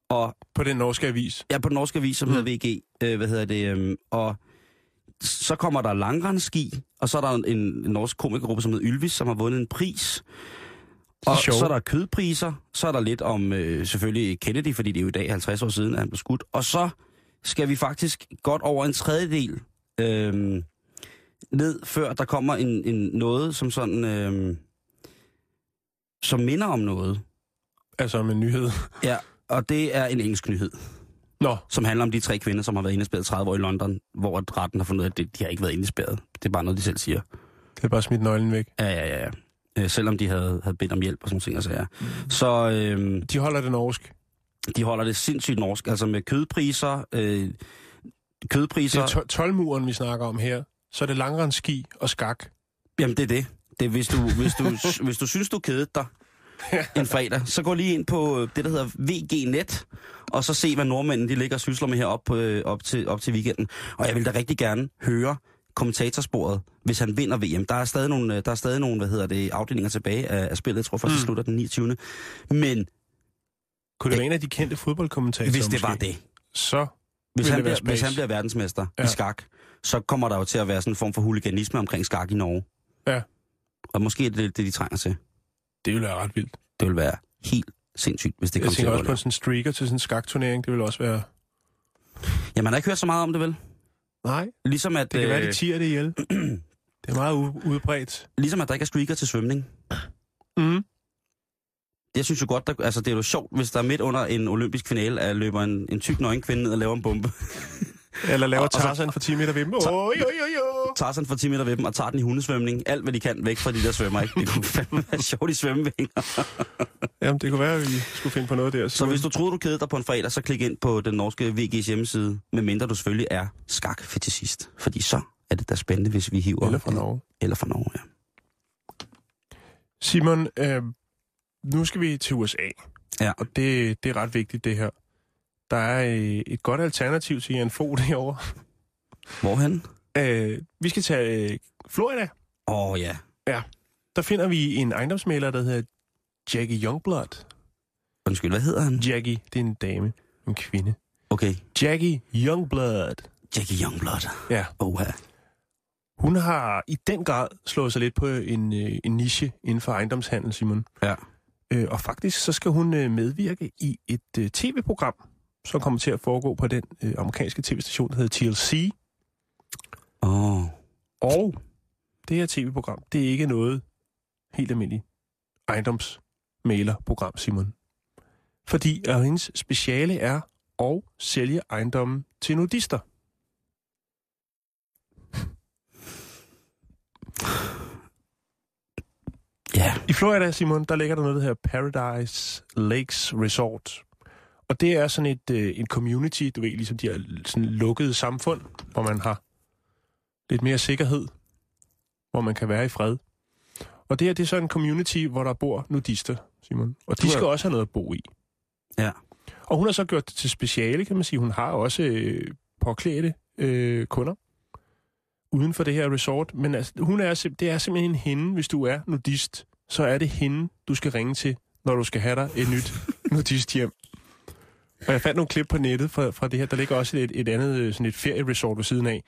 Og På den norske avis. er på den norske avis, som Mm. hedder VG, øh, hvad hedder det, øh, og så kommer der langrensski, og så er der en, en norsk komikergruppe, som hedder Ylvis, som har vundet en pris. Og Sjov. så er der kødpriser, så er der lidt om øh, selvfølgelig Kennedy, fordi det er jo i dag 50 år siden, at han blev skudt. Og så skal vi faktisk godt over en tredjedel øh, ned, før der kommer en, en noget, som sådan, øh, som minder om noget. Altså om en nyhed. Ja, og det er en engelsk nyhed, Nå, som handler om de tre kvinder, som har været indespærret 30 år i London, hvor retten har fundet ud af, at de har ikke været indespærret. Det er bare noget, de selv siger. det er bare smidt nøglen væk. Ja, ja, ja. Øh, selvom de havde, havde bedt om hjælp og sådan ting. Altså, ja. Så øh, De holder det norsk. de holder det sindssygt norsk, altså med kødpriser, øh, kødpriser, Det er to- 12-muren, vi snakker om her. Så er det langrensski og skak. jamen det er det. Det er, hvis du, hvis du, hvis du synes, du kedede dig en fredag, så gå lige ind på øh, det, der hedder VG-net, og så se, hvad nordmændene de ligger og sysler med her op, øh, op, til, op til weekenden. Og jeg vil da rigtig gerne høre kommentatorsporet, hvis han vinder VM. Der er stadig nogle, øh, der er stadig nogle hvad hedder det, afdelinger tilbage af, af spillet. Jeg tror det Mm. slutter den 29. Men Kunne det være en af de kendte fodboldkommentatorer hvis det måske? var det, Så hvis han, det bliver, hvis han bliver verdensmester ja. I skak, så kommer der jo til at være sådan en form for huliganisme omkring skak i Norge. Ja. Og måske er det det, de trænger til. det ville være ret vildt. Det vil være helt sindssygt, hvis det Jeg kommer til tænker at også på rulle. en sådan streaker til sådan en skakturnering. Det ville også være... Ja, man har ikke hørt så meget om det, vel? Nej, Ligesom at, det kan være, øh, de tiger det ihjel. Det er meget udbredt. ligesom at der ikke er streaker til svømning. Mm. Jeg synes jo godt, der, altså det er jo sjovt, hvis der midt under en olympisk finale er løber en, en tyk nøgenkvinde ned og laver en bombe. Eller laver Tarzan for 10 meter ved dem. Oj, oj, oj. Tager sådan for 10 meter ved dem og tager den i hundesvømning. Alt, hvad de kan væk fra de der svømmer, ikke? Det kunne fandme være sjovt i svømmevinger. Jamen, det kunne være, at vi skulle finde på noget der. Så hvis du troede, du kedede dig på en fredag, så klik ind på den norske VG's hjemmeside, medmindre du selvfølgelig er skak til sidst. Fordi så er det da spændende, hvis vi hiver... Eller fra Norge. Eller fra Norge, ja. Simon, øh, nu skal vi til USA. Ja. Og det, det er ret vigtigt, det her. Der er øh, et godt alternativ til Jan Fogh derovre. Hvorhen? Øh, vi skal tage øh, Florida. Åh oh, ja. Der finder vi en ejendomsmaler, der hedder Jackie Youngblood. Undskyld, hvad hedder han? Jackie, det er en dame. En kvinde. Okay. Jackie Youngblood. Jackie Youngblood. Ja. Oha. Hun har i den grad slået sig lidt på en, øh, en niche inden for ejendomshandel, Simon. Ja. Øh, og faktisk så skal hun medvirke i et tv-program, som kommer til at foregå på den øh, amerikanske tv-station, der hedder TLC. Åh. Oh. Og det her tv-program, det er ikke noget helt almindeligt ejendomsmalerprogram, Simon. Fordi at hendes speciale er at sælge ejendommen til nudister. Ja. I Florida, Simon, der ligger der noget, der hedder Paradise Lakes Resort. Og det er sådan et øh, en community, du ved, ligesom de her sådan lukkede samfund, hvor man har lidt mere sikkerhed, hvor man kan være i fred. Og det her, det er så en community, hvor der bor nudister, Simon. Og de skal også have noget at bo i. Ja. Og hun har så gjort det til speciale, kan man sige. Hun har også øh, påklædte øh, kunder uden for det her resort. Men altså, hun er, det er simpelthen hende, hvis du er nudist, så er det hende, du skal ringe til, når du skal have dig et nyt nudist hjem. Og jeg fandt nogle klip på nettet fra, fra det her. Der ligger også et, et andet øh, sådan et ferieresort ved siden af.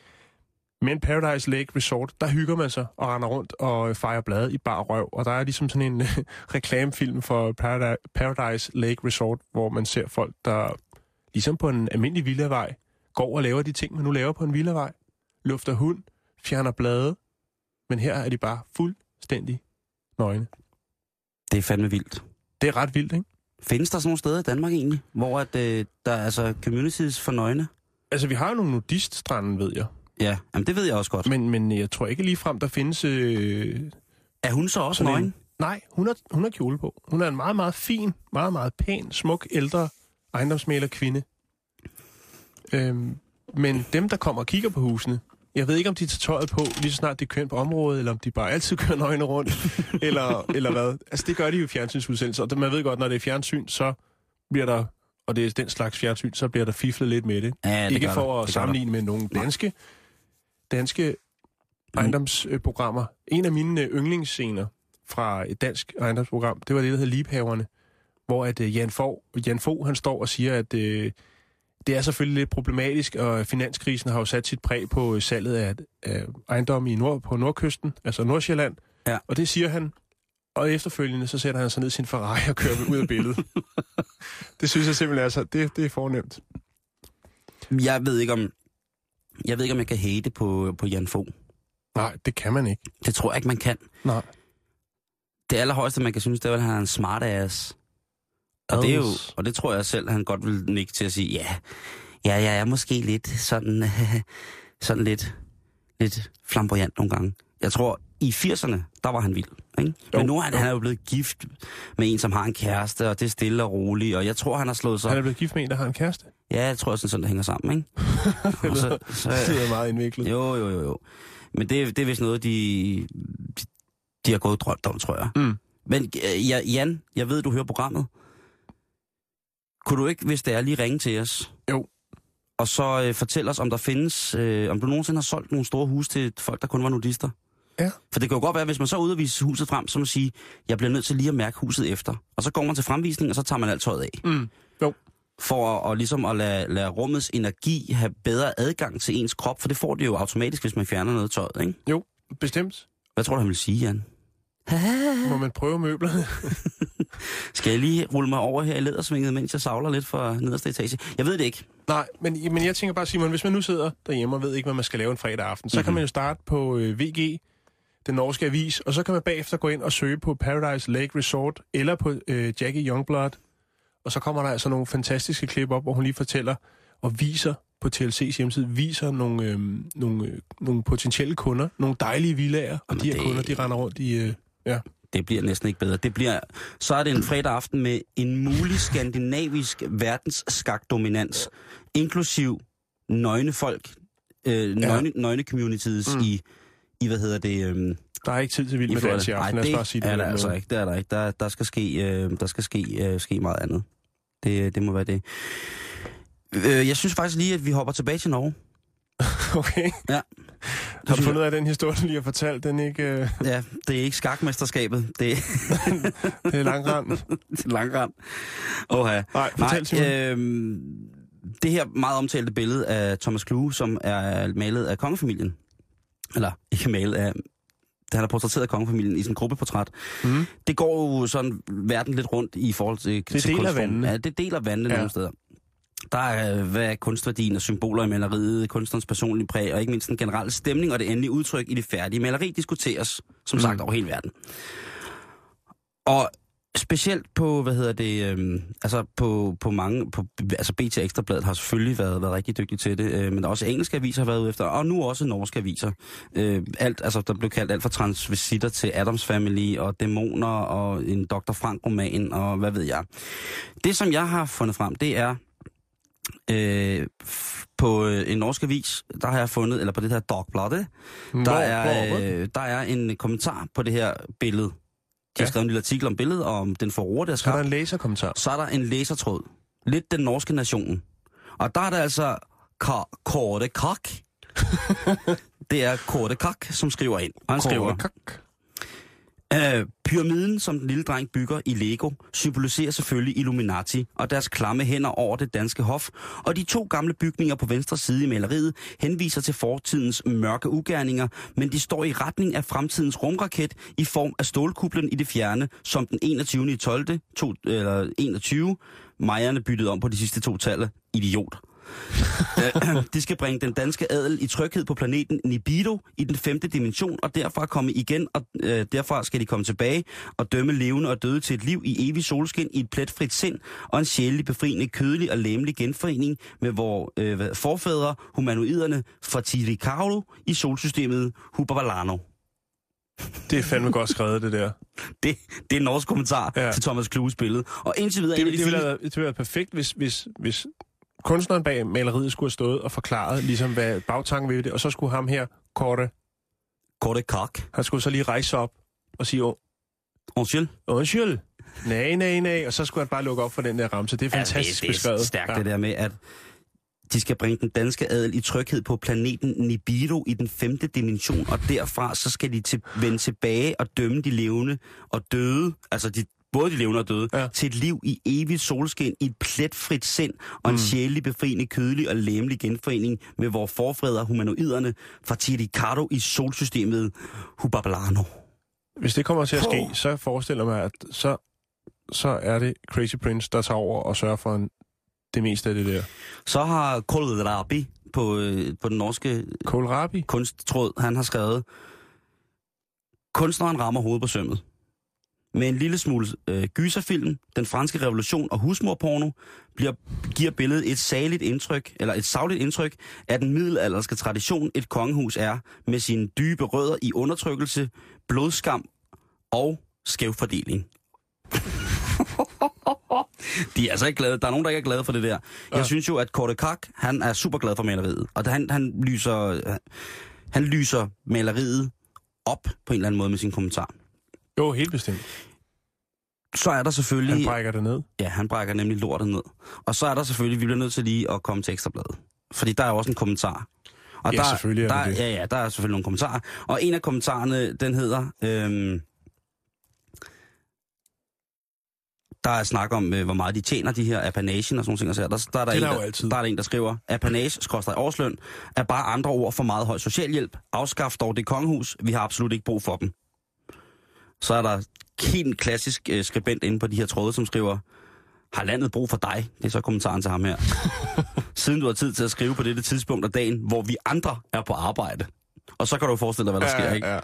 Men Paradise Lake Resort, der hygger man sig og render rundt og øh, fejrer blade i bar røv. Og der er ligesom sådan en reklamefilm for Paradise, Paradise Lake Resort, hvor man ser folk, der ligesom på en almindelig villavej, går og laver de ting, man nu laver på en villavej. Lufter hund, fjerner blade. Men her er de bare fuldstændig nøgne. Det er fandme vildt. Det er ret vildt, ikke? Findes der sådan nogle steder i Danmark egentlig, hvor at, øh, der er altså communities for nøgne? Altså, vi har jo nogle nudiststrande, ved jeg. Ja, jamen det ved jeg også godt. Men, men jeg tror ikke lige frem, der findes... Øh, Er hun så også nøgen? en- Nej, hun har, hun har kjole på. Hun er en meget, meget fin, meget, meget pæn, smuk, ældre ejendomsmaler kvinde. Øhm, men dem, der kommer og kigger på husene, jeg ved ikke, om de tager tøjet på, lige så snart det er kønt på området, eller om de bare altid kører nøgne rundt, eller, eller hvad. Altså, det gør de jo i fjernsynsudsendelser, og det- man ved godt, når det er fjernsyn, så bliver der, og det er den slags fjernsyn, så bliver der fiflet lidt med det. Ja, det ikke for der. at Det sammenligne med nogle danske, danske ejendomsprogrammer. En af mine øh, yndlingsscener fra et dansk ejendomsprogram, det var det, der hedder Liebhaverne, hvor at øh, Jan Fogh, Jan Fogh, han står og siger, at øh, det er selvfølgelig lidt problematisk, og finanskrisen har jo sat sit præg på øh, salget af, af ejendomme i nord, på nordkysten, altså Nordsjælland. Ja. Og det siger han, og efterfølgende så sætter han sig ned i sin Ferrari og kører ud af billedet. det synes jeg simpelthen er så, det, det er fornemt. Jeg ved ikke om... Jeg ved ikke, om jeg kan hate på, på Jan Fogh. Nej, det kan man ikke. Det tror jeg ikke, man kan. Nej. Det allerhøjeste, man kan synes, det er, at han er en smart ass. Og det, er jo, og det tror jeg selv, han godt vil nikke til at sige, ja, ja jeg er måske lidt sådan, sådan lidt, lidt flamboyant nogle gange. Jeg tror, i 80'erne, der var han vild. Ikke? Jo, Men nu er han, jo. han er jo blevet gift med en, som har en kæreste, og det er stille og roligt, og jeg tror, han har slået sig... Han er blevet gift med en, der har en kæreste. Ja, jeg tror sådan, sådan det hænger sammen, ikke? Og så, så, Det er meget indviklet. jo, jo, jo, jo. Men det, det er vist noget, de, de, de har gået drømt om, tror jeg. Mm. Men øh, ja, Jan, jeg ved, du hører programmet. Kunne du ikke, hvis det er, lige ringe til os? Jo. Og så øh, fortæl os, om der findes, øh, om du nogensinde har solgt nogle store huse til folk, der kun var nudister. Ja. For det kan jo godt være, hvis man så er vise huset frem, så man sige, jeg bliver nødt til lige at mærke huset efter. Og så går man til fremvisning, og så tager man alt tøjet af. Mm. Jo. For at, og ligesom at lade, lade rummets energi have bedre adgang til ens krop, for det får det jo automatisk, hvis man fjerner noget tøjet, ikke? Jo, bestemt. Hvad tror du, han vil sige, Jan? Må man prøve møblerne? Skal jeg lige rulle mig over her i lædersvinget, mens jeg savler lidt for nederste etage? Jeg ved det ikke. Nej, men, men jeg tænker bare, Simon, hvis man nu sidder derhjemme og ved ikke, hvad man skal lave en fredag aften, så mm-hmm. kan Mhm. man jo starte på øh, VG, den norske avis, og så kan man bagefter gå ind og søge på Paradise Lake Resort, eller på øh, Jackie Youngblood, og så kommer der altså nogle fantastiske klip op, hvor hun lige fortæller og viser på TLC's hjemmeside, viser nogle, øh, nogle, øh, nogle potentielle kunder, nogle dejlige villager, og Jamen, de her det- kunder, de render rundt i... Øh, ja. Det bliver næsten ikke bedre. Det bliver, så er det en fredag aften med en mulig skandinavisk verdensskakdominans, inklusiv nøgne folk, øh, nøgne, nøgne communities Mm. i, i, hvad hedder det, øhm, Der er ikke tid til vild med dans i aften, lad os bare sige det. er der altså ikke. Det er der ikke. Der, der skal ske, øh, der skal ske, øh, ske meget andet. Det, det må være det. Øh, jeg synes faktisk lige, at vi hopper tilbage til Norge. Okay. Ja. Har du fundet ud af, at den historie, du lige har fortalt, den ikke... Øh, Ja, det er ikke skakmesterskabet. Det er, det er langrand? det er langrand. Oha. Nej, fortæl, Simon. øh, det her meget omtalte billede af Thomas Klue, som er malet af kongefamilien. Eller ikke malet af... Han har portrætteret kongefamilien i en gruppeportræt. Mm. Det går jo sådan verden lidt rundt i forhold til, Det til deler vandene. Ja, det deler vandene Ja. ja. nogle steder. Der er, øh, hvad er kunstværdien og symboler i maleriet, kunstnerens personlige præg, og ikke mindst den generelle stemning og det endelige udtryk i det færdige maleri diskuteres, som Mm. sagt, over hele verden. Og specielt på, hvad hedder det, øhm, altså på, på mange, på, altså BT Ekstrabladet har selvfølgelig været, været rigtig dygtig til det, øh, men der også engelske aviser har været ude efter, og nu også norske aviser. Øh, alt, altså der blev kaldt alt fra transvestitter til Adams Family og dæmoner og en Dr. Frank-roman og hvad ved jeg. Det, som jeg har fundet frem, det er øh, på øh, en norsk avis, der har jeg fundet, eller på det her Dagbladet, der er, øh, der er en kommentar på det her billede. De har skrevet en lille artikel om billedet, og om den forord, der er Så er der en læserkommentar. Så er der en læsertråd. Lidt den norske nationen. Og der er der altså Ka- Korte Kak. det er Korte Kak, som skriver ind. Og han skriver, Kak. Øh, pyramiden, som den lille dreng bygger i Lego, symboliserer selvfølgelig Illuminati og deres klamme hænder over det danske hof, og de to gamle bygninger på venstre side i maleriet henviser til fortidens mørke ugerninger, men de står i retning af fremtidens rumraket i form af stålkuplen i det fjerne, som den 21. 12. To, eller 21. Majerne byttede om på de sidste to tal. Idiot. Øh, de skal bringe den danske adel i tryghed på planeten Nibiru i den femte dimension, og derfra komme igen, og øh, derfra skal de komme tilbage og dømme levende og døde til et liv i evig solskin i et pletfrit sind, og en sjælelig befriende, kødelig og læmelig genforening med vores øh, forfædre, humanoiderne fra Tiricaro i solsystemet Hubabalano. Det er fandme godt skrevet, det der. Det, det er en norsk kommentar Ja. til Thomas Kluges billede. Og indtil videre... Det, det, de ville det ville have været perfekt, hvis, hvis, hvis kunstneren bag maleriet skulle have stået og forklaret, ligesom hvad bagtanken ved det, og så skulle ham her, Korte, Korte Kak. han skulle så lige rejse sig op og sige, "Åh, Undskyld. undskyld, nej, nej, nej, og så skulle han bare lukke op for den der ramse. Det er fantastisk ja, det, det er beskrevet. stærkt ja. det der med, at de skal bringe den danske adel i tryghed på planeten Nibiru i den femte dimension, og derfra så skal de til, vende tilbage og dømme de levende og døde, altså de, både de levende og døde, Ja. til et liv i evigt solskin, i et pletfrit sind, og en Mm. mm. sjældent befriende, kødelig og læmelig genforening med vores forfædre humanoiderne fra Tiricado i solsystemet Hubabalano. Hvis det kommer til at ske, så forestiller jeg mig, at så, så er det Crazy Prince, der tager over og sørger for en, det meste af det der. Så har Kohlrabi på, øh, på den norske Kohlrabi? kunsttråd, han har skrevet, kunstneren rammer hovedet på sømmet. Med en lille smule øh, gyserfilm, den franske revolution og husmorporno bliver, giver billedet et saligt indtryk, eller et savligt indtryk af den middelalderske tradition, et kongehus er, med sine dybe rødder i undertrykkelse, blodskam og skævfordeling. De er altså ikke glade. Der er nogen, der ikke er glade for det der. Jeg Ja. synes jo, at Korte Kak, han er super glad for maleriet. Og han, han, lyser, han lyser maleriet op på en eller anden måde med sin kommentar. Jo, helt bestemt. Så er der selvfølgelig... Han brækker det ned. Ja, han brækker nemlig lortet ned. Og så er der selvfølgelig, vi bliver nødt til lige at komme til ekstrabladet. Fordi der er jo også en kommentar. Og Ja, der, selvfølgelig er der, der det. Ja, ja, der er selvfølgelig nogle kommentarer. Og en af kommentarerne, den hedder... Øhm, der er snak om, øh, hvor meget de tjener, de her apanagen og sådan nogle ting. sager. Der, der, er der, er en, der der, der er der en, der skriver, apanage, skråstrej årsløn, er bare andre ord for meget høj socialhjælp. Afskaf dog det kongehus. Vi har absolut ikke brug for dem. Så er der helt klassisk øh, skribent inde på de her tråde, som skriver, har landet brug for dig? Det er så kommentaren til ham her. Siden du har tid til at skrive på dette tidspunkt af dagen, hvor vi andre er på arbejde. Og så kan du forestille dig, hvad der sker, ikke? ja.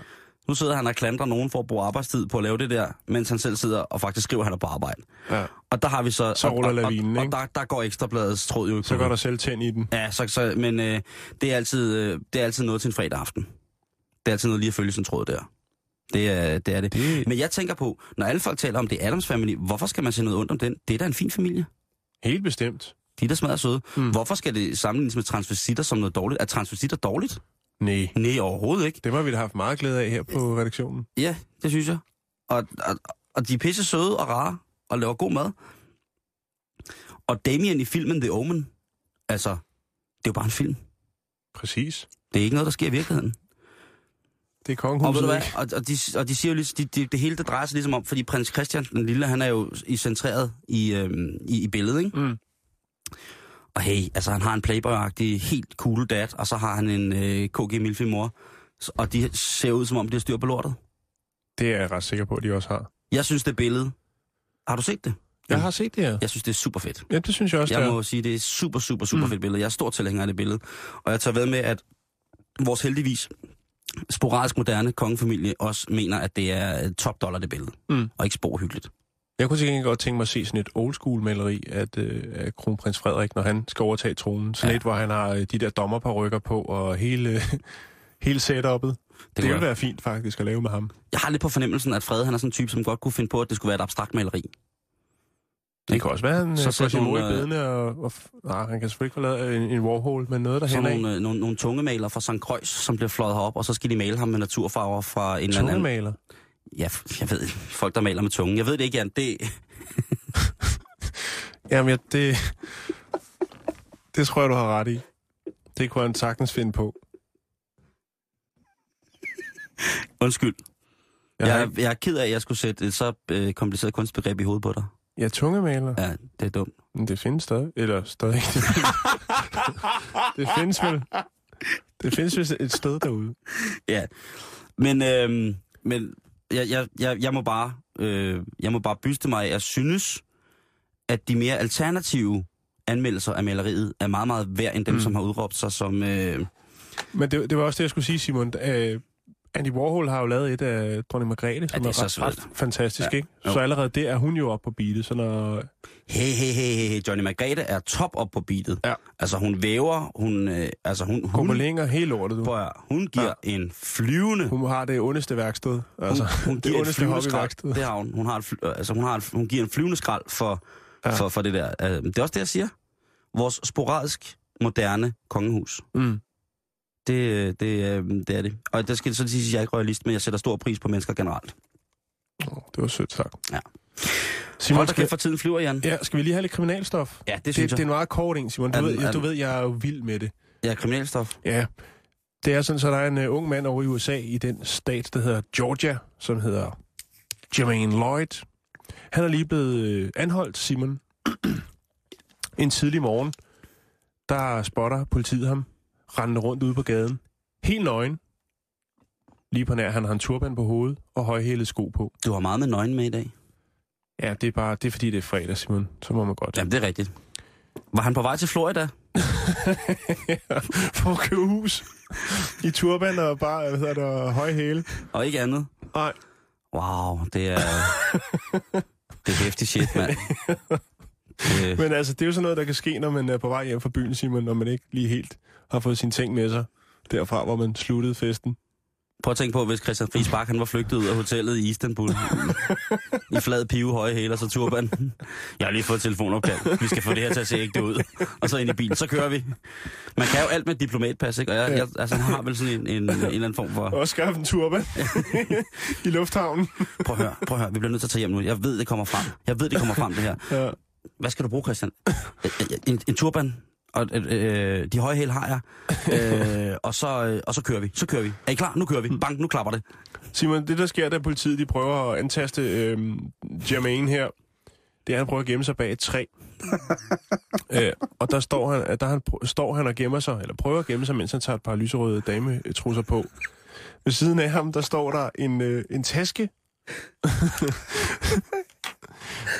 Nu sidder han og klandrer nogen for at bruge arbejdstid på at lave det der, mens han selv sidder og faktisk skriver, at han er på arbejde. ja. Og der har vi så... Så og, ruller og, lavinen, og, og der, der går ekstrabladets tråd jo Så går der selv tænd i den. Ja, så, så, men øh, det, er altid, øh, det er altid noget til en fredag aften. Det er altid noget lige at følge sin tråd der. Det er det. Er det. Det Men jeg tænker på, når alle folk taler om det Adams Family, hvorfor skal man se noget ondt om den? Det er da en fin familie. helt bestemt. De er da smadret søde. Mm. Mm. Hvorfor skal det sammenlignes med transvestitter som noget dårligt? Er transvestitter dårligt? Nej, Nej, overhovedet ikke. det har vi da haft meget glæde af her på redaktionen. Ja, det synes jeg. Og, og, og de er pisse søde og rare og laver god mad. Og Damien i filmen The Omen Altså, det er jo bare en film. Præcis. Det er ikke noget, der sker i virkeligheden. Det er Og, ved kongehuset, du hvad? ikke? Og, og, de, og de siger jo ligesom, de, de, det hele det drejer sig ligesom om, fordi prins Christian den lille, han er jo i centreret i, øhm, i, i billedet, ikke? Mm. Og hey, altså han har en playboy-agtig, helt cool dad, og så har han en øh, KG Milfi mor. Og de ser ud som om, de har styr på lortet. Det er jeg ret sikker på, at de også har. Jeg synes, det billede... Har du set det? Jeg har set det her. Jeg synes, det er super fedt. Ja, det synes jeg også, Jeg det er. må sige, det er super, super, super mm. fedt billede. Jeg er stor tilhænger af det billede. Og jeg tager ved med, at vores heldigvis sporadisk moderne kongefamilie også mener, at det er top dollar, det billede. Mm. Og ikke spor hyggeligt. Jeg kunne gengæld godt tænke mig at se sådan et old school maleri af, øh, af kronprins Frederik, når han skal overtage tronen. Sådan Ja. et, hvor han har øh, de der dommerparykker på og hele, hele setup'et. Det, det ville være- være fint faktisk at lave med ham. Jeg har lidt på fornemmelsen, at Frede han er sådan en type, som godt kunne finde på, at det skulle være et abstrakt maleri. Det kan også være, han Så får sæt mor i nogle, øh, bedene, og, og, nej, han kan selvfølgelig ikke forlade en, en Warhol, men noget der Så hænder af. nogle, øh, nogle, nogle tungemaler fra St. Croix, som bliver fløjet herop, og så skal de male ham med naturfarver fra en eller anden... Tungemaler. Ja, jeg ved. Folk, der maler med tungen. Jeg ved det ikke, Jan. Det, Jamen, ja, det, det tror jeg, du har ret i. Det kunne han sagtens finde på. undskyld. Jeg Jeg, jeg er ked af, at jeg skulle sætte et så øh, kompliceret kunstbegreb i hovedet på dig. Ja, tungemaler. Ja, det er dumt. Men det findes stadig. Eller stadig. Det findes, det findes vel. Det findes vist et sted derude. Ja. Men, øh, men jeg, jeg, jeg, jeg, må bare, øh, jeg må bare byste mig jeg synes, at de mere alternative anmeldelser af maleriet er meget, meget værd end dem, Mm. som har udråbt sig som... Øh, Men det, det var også det, jeg skulle sige, Simon. Uh, Andy Warhol har jo lavet et af dronning Margrethe, som det er er, så ret, fantastisk, Ja. ikke? Jo. Så allerede der er hun jo oppe på beatet, så når... hey, hey, hey, hey, Johnny Margrethe er top op på beatet. Ja. Altså, hun væver, hun... Øh, altså, hun, Hun på længere helt lortet, du. prøv hun giver ja. en flyvende... Hun har det ondeste værksted. Altså, hun, hun det giver et ondeste flyvende skrald. Det har hun. Hun, har et, fly- altså, hun, har et, hun giver en flyvende skrald for, Ja. ja. for, for det der. Øh, Det er også det, jeg siger. Vores sporadisk moderne kongehus. Mm. Det, det, øh, det er det. Og der skal så sige, at jeg er ikke royalist, men jeg sætter stor pris på mennesker generelt. Oh, det var sødt sagt. Ja. Simon, Hold da skal, kæft for tiden flyver, Jan. ja, skal vi lige have lidt kriminalstof? Ja, det synes det, det er jeg. en meget kort en, Simon. Du, Er ved, jeg, er du ved, jeg er jo vild med det. Ja, kriminalstof. Ja. Det er sådan, så der er en uh, ung mand over i USA i den stat, der hedder Georgia, som hedder Jermaine Lloyd. Han er lige blevet uh, anholdt, Simon. en tidlig morgen, der spotter politiet ham, rendende rundt ude på gaden. Helt nøgen. Lige på nær, han har en turban på hovedet og højhælede sko på. Du har meget med nøgen med i dag. Ja, det er bare, det er fordi, det er fredag, Simon. Så må man godt. Jamen, det er rigtigt. Var han på vej til Florida? For at købe hus. I turban og bare, hvad hedder det, og høje hæle. Og ikke andet? Nej. Wow, det er... det er hæftig shit, mand. Det, Men altså, det er jo sådan noget, der kan ske, når man er på vej hjem fra byen, Simon, når man ikke lige helt har fået sine ting med sig derfra, hvor man sluttede festen. prøv at tænke på, hvis Christian Friis Bak, han var flygtet ud af hotellet i Istanbul. I flad pive, høje hæler, så turban. Jeg har lige fået et telefonopkald. Vi skal få det her til at se ægte ud. Og så ind i bilen, så kører vi. Man kan jo alt med diplomatpas, ikke? Og jeg, jeg, altså, han har vel sådan en, en, en eller anden form for... Og skaffe en turban i lufthavnen. Prøv at høre, prøv at høre. Vi bliver nødt til at tage hjem nu. Jeg ved, det kommer frem. Jeg ved, det kommer frem, det her. Ja. Hvad skal du bruge, Christian? Øh, øh, En, en turban. Og øh, øh, de høje hæl har jeg. Øh, og, så, øh, og så kører vi. Så kører vi. Er I klar? Nu kører vi. Bang, nu klapper det. Simon, det der sker, da politiet de prøver at antaste øh, Jermaine her, det er, at han prøver at gemme sig bag et træ. øh, og der står han, der han, står han og gemmer sig, eller prøver at gemme sig, mens han tager et par lyserøde dametrusser på. Ved siden af ham, der står der en, øh, en taske.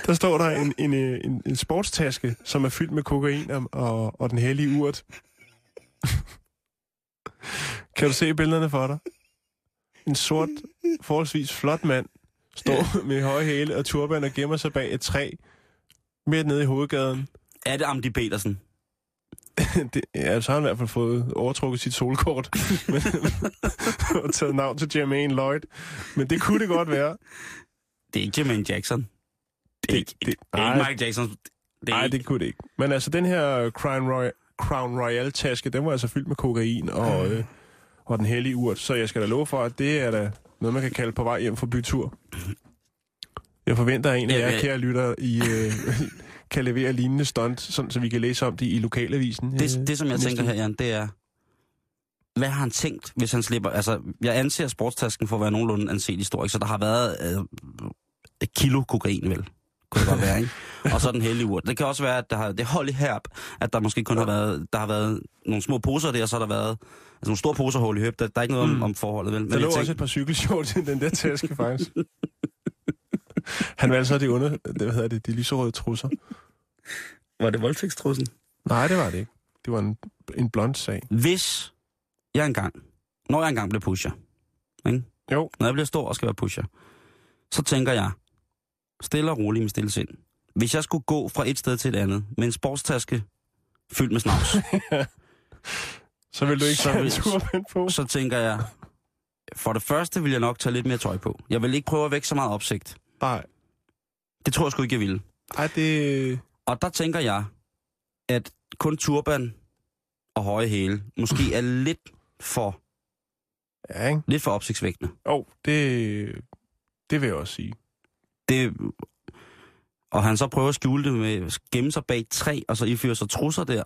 der står der en, en, en, en sportstaske, som er fyldt med kokain og, og, og den hellige urt. kan du se billederne for dig? En sort, forholdsvis flot mand står med høje hæle og turban og gemmer sig bag et træ midt nede i hovedgaden. Er det Amdi Petersen? det, ja, så har han i hvert fald fået overtrukket sit solkort men, og taget navn til Jermaine Lloyd. Men det kunne det godt være. Det er ikke Jermaine Jackson. Det Det- ikke, det- det, det er ikke Michael Jackson. Det Nej, ikke, det kunne det ikke. Men altså, den her Crown, Royal, Crown Royal-taske, den var altså fyldt med kokain og, øh, og den hellige urt. Så jeg skal da love for, at det er da noget, man kan kalde på vej hjem fra bytur. Jeg forventer en af Ja, jer, kære lytter, I øh, kan levere lignende stunt, sådan, så vi kan læse om det i lokalavisen. øh, Det, det som jeg tænker her. Jan, det er, hvad har han tænkt, hvis han slipper... Altså, jeg anser sportstasken for at være nogenlunde anselig stor, ikke? så der har været øh, et kilo kokain, vel? Godt være, ikke? Og så den hellige urt. Det kan også være, at der har, det er hold i herb, at der måske kun har været, der har været nogle små poser der, og så har der været altså nogle store poser hul i høb. Der, der er ikke noget om, Mm. om forholdet, vel? Der lå jeg også et par cykelshorts i den der taske, faktisk. Han valgte så de under, det, hvad hedder det, de lyserøde trusser. var det voldtægtstrussen? Nej, det var det ikke. Det var en, en blond sag. Hvis jeg engang, når jeg engang bliver pusher, ikke? Jo. når jeg bliver stor og skal være pusher, så tænker jeg, stille og roligt med stille sind. Hvis jeg skulle gå fra et sted til et andet med en sportstaske fyldt med snavs, Så vil du ikke Så tage turbind på. så tænker jeg, for det første vil jeg nok tage lidt mere tøj på. Jeg vil ikke prøve at vække så meget opsigt. Nej. Det tror jeg sgu ikke, jeg ville. Ej, det... Og der tænker jeg, at kun turban og høje hæle måske er lidt for, Ja, ikke? lidt for opsigtsvækkende. Jo, det... Det vil jeg også sige. Det, og han så prøver at skjule det med at gemme sig bag træ, og så iføre sig trusser der.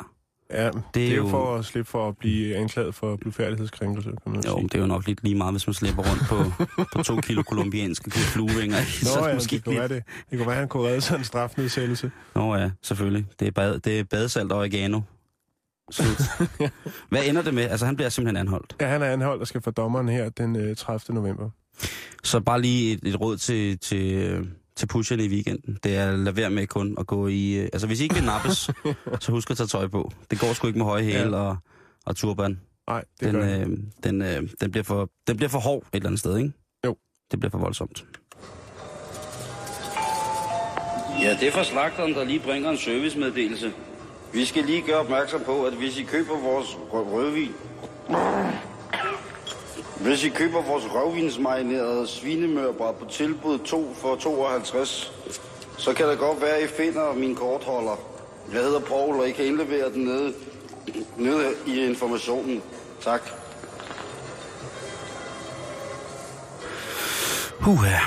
Ja, det er, det er jo for at slippe for at blive anklaget for blufærdighedskrænkelse, kan man Jo, sige. det er jo nok lidt lige meget, hvis man slæber rundt på, på to kilo kolumbianske fluevinger. så Nå er ja, det måske det kunne, lidt... være det. det kunne være, at han kunne redde sig en strafnedsættelse. Nå ja, selvfølgelig. Det er, bad, det er badesalt og oregano. Slut. Hvad ender det med? Altså, han bliver simpelthen anholdt. Ja, han er anholdt og skal for dommeren her den øh, 30. november. Så bare lige et, et råd til, til, øh, til pusherne i weekenden. Det er at lade være med kun at gå i... øh, Altså, hvis I ikke vil nappes, så husk at tage tøj på. Det går sgu ikke med høje hæle Ja. og, og turban. Nej, det Den, gør øh, den, øh, den, bliver for, den bliver for hård et eller andet sted, ikke? Jo. Det bliver for voldsomt. Ja, det er fra slagteren, der lige bringer en servicemeddelelse. Vi skal lige gøre opmærksom på, at hvis I køber vores rø- rødvin... Hvis I køber vores rødvinsmarinerede svinemørbræd på tilbud 2 for 52, så kan det godt være, at I finder min kortholder. Jeg hedder Paul, og I kan indlevere den nede, nede i informationen. Tak. Huh, ja.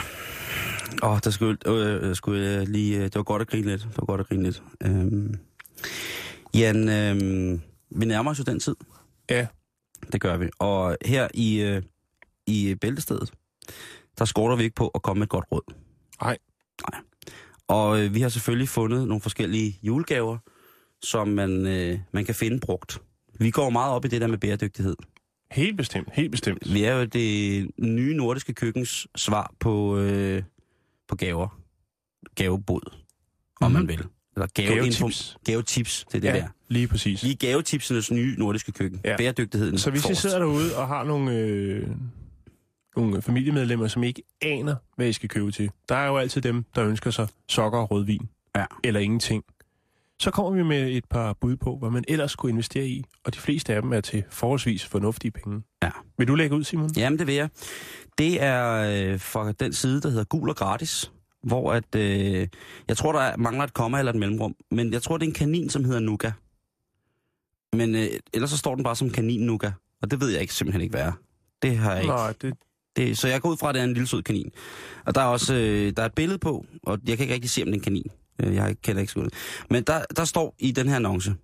Åh, der skulle, øh, skulle jeg lige... øh, Det var godt at grine lidt. Det var godt at grine lidt. Øhm, Jan, øhm, vi nærmer os jo den tid. Ja, Det gør vi. Og her i, øh, i Bæltestedet, der skorter vi ikke på at komme med et godt råd. Nej. Nej. Og øh, vi har selvfølgelig fundet nogle forskellige julegaver, som man, øh, man kan finde brugt. Vi går meget op i det der med bæredygtighed. helt bestemt, helt bestemt. Vi er jo det nye nordiske køkkens svar på, øh, på gaver. Gavebod, om Mhm. man vil. Eller gave Gavetips. Gavetips, det er det ja. der. lige præcis. Er gavetipsenes nye nordiske køkken. Ja. Ja. Bæredygtigheden Så hvis I forrest. sidder derude og har nogle, øh, nogle familiemedlemmer, som ikke aner, hvad I skal købe til, der er jo altid dem, der ønsker sig sokker og rødvin. Ja. Eller ingenting. Så kommer vi med et par bud på, hvad man ellers kunne investere i, og de fleste af dem er til forholdsvis fornuftige penge. Ja. Vil du lægge ud, Simon? Jamen, det vil jeg. Det er øh, fra den side, der hedder Gul og Gratis, hvor at, øh, jeg tror, der er- mangler et komma eller et mellemrum, men jeg tror, det er en kanin, som hedder Nuga. Men øh, ellers så står den bare som kanin Nuga, og det ved jeg ikke simpelthen ikke, hvad er. Det har jeg ikke. Nej, det, Det, så jeg går ud fra, at det er en lille sød kanin. Og der er også øh, der er et billede på, og jeg kan ikke rigtig se, om det er en kanin. Øh, jeg kender ikke skudt. Men der, der står i den her annonce,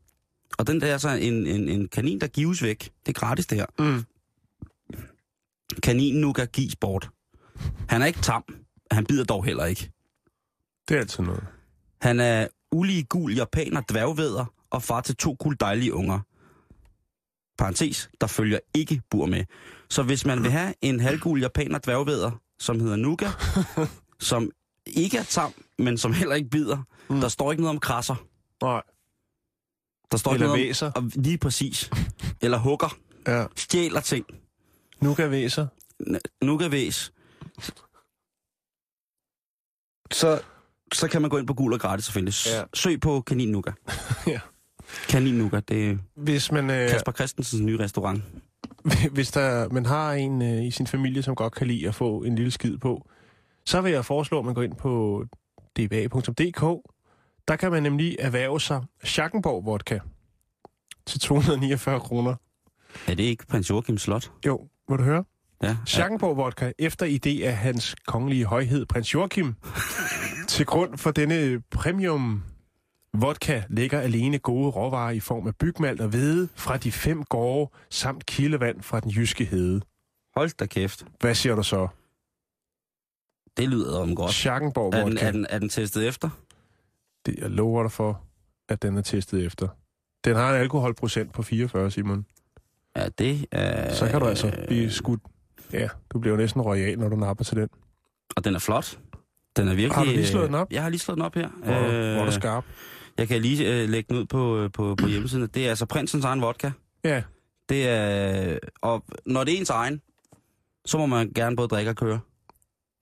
og den der er så en, en, en kanin, der gives væk. Det er gratis, det her. Mm. Kaninen nu kan gives bort. Han er ikke tam. Han bider dog heller ikke. det er altid noget. Han er ulige gul japaner dværgvæder og far til to kul dejlige unger. Parentes, der følger ikke bur med. Så hvis man vil have en halvgul japaner dværgvæder, som hedder Nuga, som ikke er tam, men som heller ikke bider, Mm. der står ikke noget om krasser. Nej, Der står Eller ikke noget væser. om... Og lige præcis. Eller hugger. ja. Stjæler ting. Nu kan væser. Nuga-væs. Så, så kan man gå ind på gul og gratis selvfølgelig. Ja. Søg på Kanin Nuga. Ja. Kanin Nuga, det Hvis man, øh, Kasper Christensens nye restaurant. hvis der, man har en øh, i sin familie, som godt kan lide at få en lille skid på, så vil jeg foreslå, at man går ind på dba.dk. Der kan man nemlig erhverve sig Schackenborg vodka til 249 kroner. Er det ikke prins Joachim Slot? Jo, må du høre? Ja. Schackenborg vodka, efter idé af hans kongelige højhed, prins Joachim, Til grund for denne premium vodka ligger alene gode råvarer i form af bygmalt og hvede fra de fem gårde samt kildevand fra den jyske hede. Hold da kæft. Hvad siger du så? Det lyder om godt. Schackenborg Er den, vodka. er, den, er den testet efter? Det, jeg lover dig for, at den er testet efter. Den har en alkoholprocent på 44, Simon. Ja, det er... Så kan du altså blive skudt. Ja, du bliver jo næsten royal, når du napper til den. Og den er flot. Den er virkelig... Har du lige øh, slået den op? Jeg har lige slået den op her. Hvor, øh, hvor er du skarp. Jeg kan lige øh, lægge den ud på, øh, på, på hjemmesiden. Det er altså prinsens egen vodka. Ja, Det er... Og når det er ens egen, så må man gerne både drikke og køre.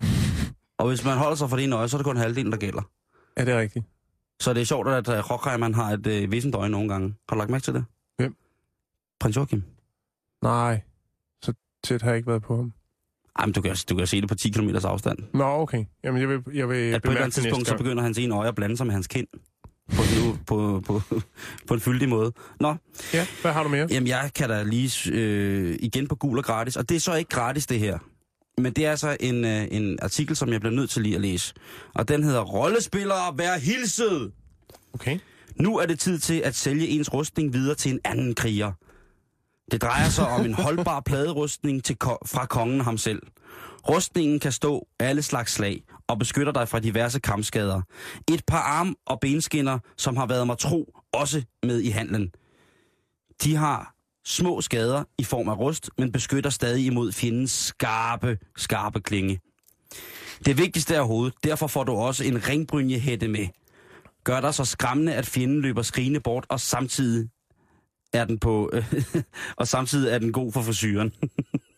og hvis man holder sig for det ene øje, så er det kun halvdelen, der gælder. er det rigtigt? Så det er sjovt, at uh, Rockheimer har et øh, vissent øje nogle gange. Har du lagt mærke til det? Hvem? Prins Joachim. Nej, tæt har jeg ikke været på ham. Ej, men du kan, du kan se det på 10 km afstand. Nå, okay. Jamen, jeg vil, jeg vil At på et eller andet det tidspunkt, så begynder hans ene øje at blande sig med hans kind. På, en, på, på, på en fyldig måde. Nå, Ja, hvad har du mere? Jamen, jeg kan da lige øh, igen på gul og gratis. Og det er så ikke gratis, det her. Men det er altså en, øh, en artikel, som jeg bliver nødt til lige at læse. Og den hedder Rollespillere, vær hilset! Okay. Nu er det tid til at sælge ens rustning videre til en anden kriger. Det drejer sig om en holdbar pladerustning til ko- fra kongen ham selv. Rustningen kan stå alle slags slag og beskytter dig fra diverse kampskader. Et par arm- og benskinner, som har været mig tro, også med i handlen. De har små skader i form af rust, men beskytter stadig imod fjendens skarpe, skarpe klinge. Det vigtigste er hovedet, derfor får du også en ringbrynjehætte med. Gør dig så skræmmende, at fjenden løber skrigende bort, og samtidig er den på, og samtidig er den god for frisyren.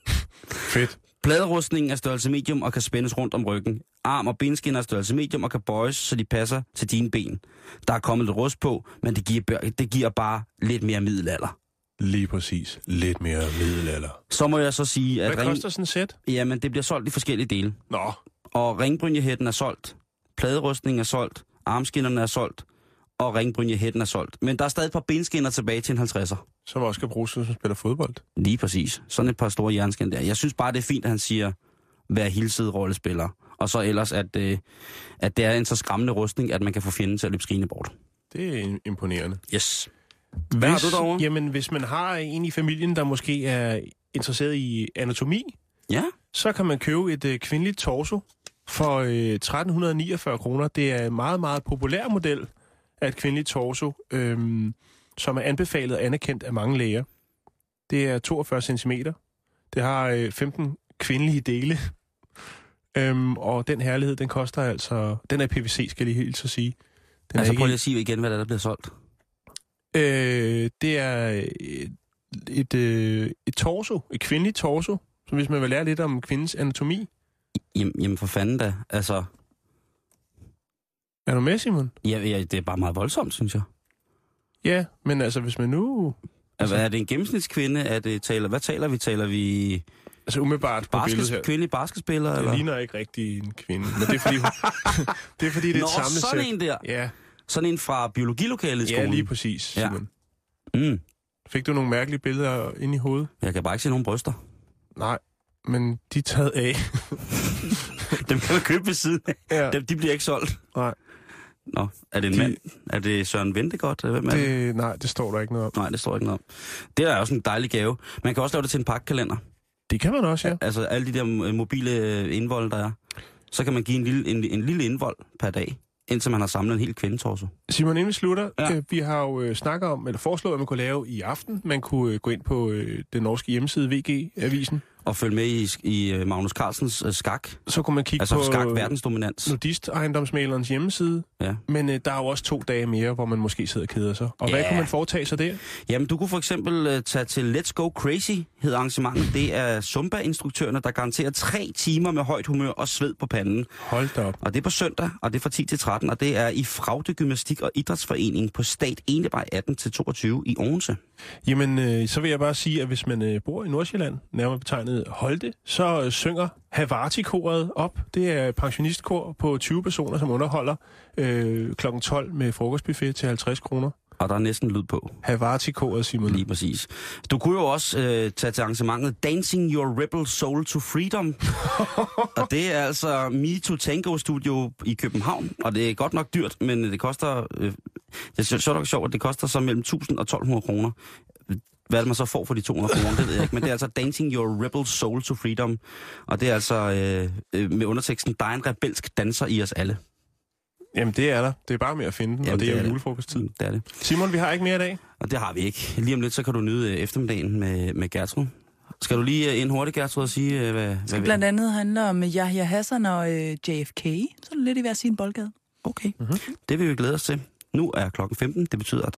Fedt. Pladerustningen er størrelse medium og kan spændes rundt om ryggen. Arm og benskinner er størrelse medium og kan bøjes, så de passer til dine ben. Der er kommet lidt rust på, men det giver, det giver bare lidt mere middelalder. Lige præcis. Lidt mere middelalder. Så må jeg så sige, at Hvad koster sådan et sæt? jamen, det bliver solgt i forskellige dele. Nå, Og ringbrynjehætten er solgt, pladerustningen er solgt, armskinnerne er solgt, og ringbrynjehætten er solgt. Men der er stadig et par benskinner tilbage til en 50'er. som også skal bruges, hvis man spiller fodbold. Lige præcis. Sådan et par store jernskin der. Jeg synes bare, det er fint, at han siger, vær hilset rollespiller. Og så ellers, at, øh, at det er en så skræmmende rustning, at man kan få fjenden til at løbe skrigende bort. Det er imponerende. Yes. Hvad har du derovre? Jamen, hvis man har en i familien, der måske er interesseret i anatomi, Ja? så kan man købe et øh, kvindeligt torso for øh, 1349 kroner. Det er en meget, meget populær model af et kvindeligt torso, øh, som er anbefalet og anerkendt af mange læger. Det er 42 cm. Det har øh, 15 kvindelige dele. Øhm, og den herlighed, den koster altså... Den er PVC, skal jeg lige helt så sige. Den Altså er prøv lige at sige igen, hvad der, er, der bliver solgt. Øh, det er et, et, øh, et torso, et kvindeligt torso, så hvis man vil lære lidt om kvindens anatomi. Jamen, jamen for fanden da. Altså, Er du med, Simon? ja, ja, det er bare meget voldsomt, synes jeg. Ja, men altså hvis man nu... Altså, er det en gennemsnitskvinde? Er det, taler, hvad taler vi? Taler vi Altså umiddelbart på billedet her. kvindelig basketspiller? Det Eller? ligner ikke rigtig en kvinde, men det er fordi, det er, fordi det er Nå, et samlet sådan sæt. en der. Ja, Sådan en fra biologilokalet i ja, skolen? lige præcis, Ja. Simon. Mm. Fik du nogle mærkelige billeder ind i hovedet? Jeg kan bare ikke se nogen bryster. Nej, men de er taget af. Dem kan man købe ved siden af. Ja, Dem, de bliver ikke solgt. nej, Nå, er det en De- mand? Er det Søren Ventegodt? Hvem er det? det, nej, det står der ikke noget om. Nej, det står ikke noget om. Det er også en dejlig gave. Man kan også lave det til en pakkalender. Det kan man også, ja. Altså alle de der øh, mobile øh, indvold, der er. Så kan man give en lille, en, en lille indvold per dag, indtil man har samlet en hel kvindetorso. Simon, inden vi slutter, Ja. ja. øh, vi har jo øh, snakket om, eller foreslået, at man kunne lave i aften. Man kunne øh, gå ind på øh, den norske hjemmeside VG-avisen. Og følge med i, i øh, Magnus Carlsens øh, skak. Så kunne man kigge Altså på skak verdensdominans. nudist-ejendomsmalerens hjemmeside. Ja. Men øh, der er jo også to dage mere, hvor man måske sidder og keder sig. Og hvad Ja. kunne man foretage sig der? Jamen, du kunne for eksempel øh, tage til Let's Go Crazy, hedder arrangementet. Det er Zumba-instruktørerne, der garanterer tre timer med højt humør og sved på panden. Hold da op. Og det er på søndag, og det er fra 10 til 13, og det er i Fragte Gymnastik og Idrætsforening på Stat Enevej 18 til 22 i Odense. Jamen, øh, så vil jeg bare sige, at hvis man øh, bor i Nordsjælland, nærmere betegnet Holte, så synger Havarti-koret op. Det er et pensionistkor på 20 personer, som underholder øh, kl. 12 med frokostbuffet til 50 kroner. Og der er næsten lyd på. Havarti-koret, Simon. Lige præcis. Du kunne jo også øh, tage til arrangementet Dancing Your Rebel Soul to Freedom. og det er altså Me to Tango Studio i København. Og det er godt nok dyrt, men det koster... Øh, det er så nok sjovt, at det koster så mellem 1000 og 1200 kroner. Hvad det, man så får for de 200 kroner, det ved jeg ikke. Men det er altså Dancing Your Rebel Soul to Freedom. Og det er altså øh, øh, med underteksten, der er en rebelsk danser i os alle. Jamen, det er der. Det er bare med at finde den, Jamen, og det, det er er jo det. julefrokosttid. Det er det. Simon, vi har ikke mere i dag. Og det har vi ikke. Lige om lidt, så kan du nyde øh, eftermiddagen med, med Gertrud. Skal du lige øh, ind hurtigt, Gertrud, og sige, hvad... Det hvad skal vi- blandt andet handle om Yahya Hassan og øh, JFK. Så er det lidt i hver sin boldgade. Okay, mm-hmm. det vil vi glæde os til. Nu er klokken 15. Det betyder, at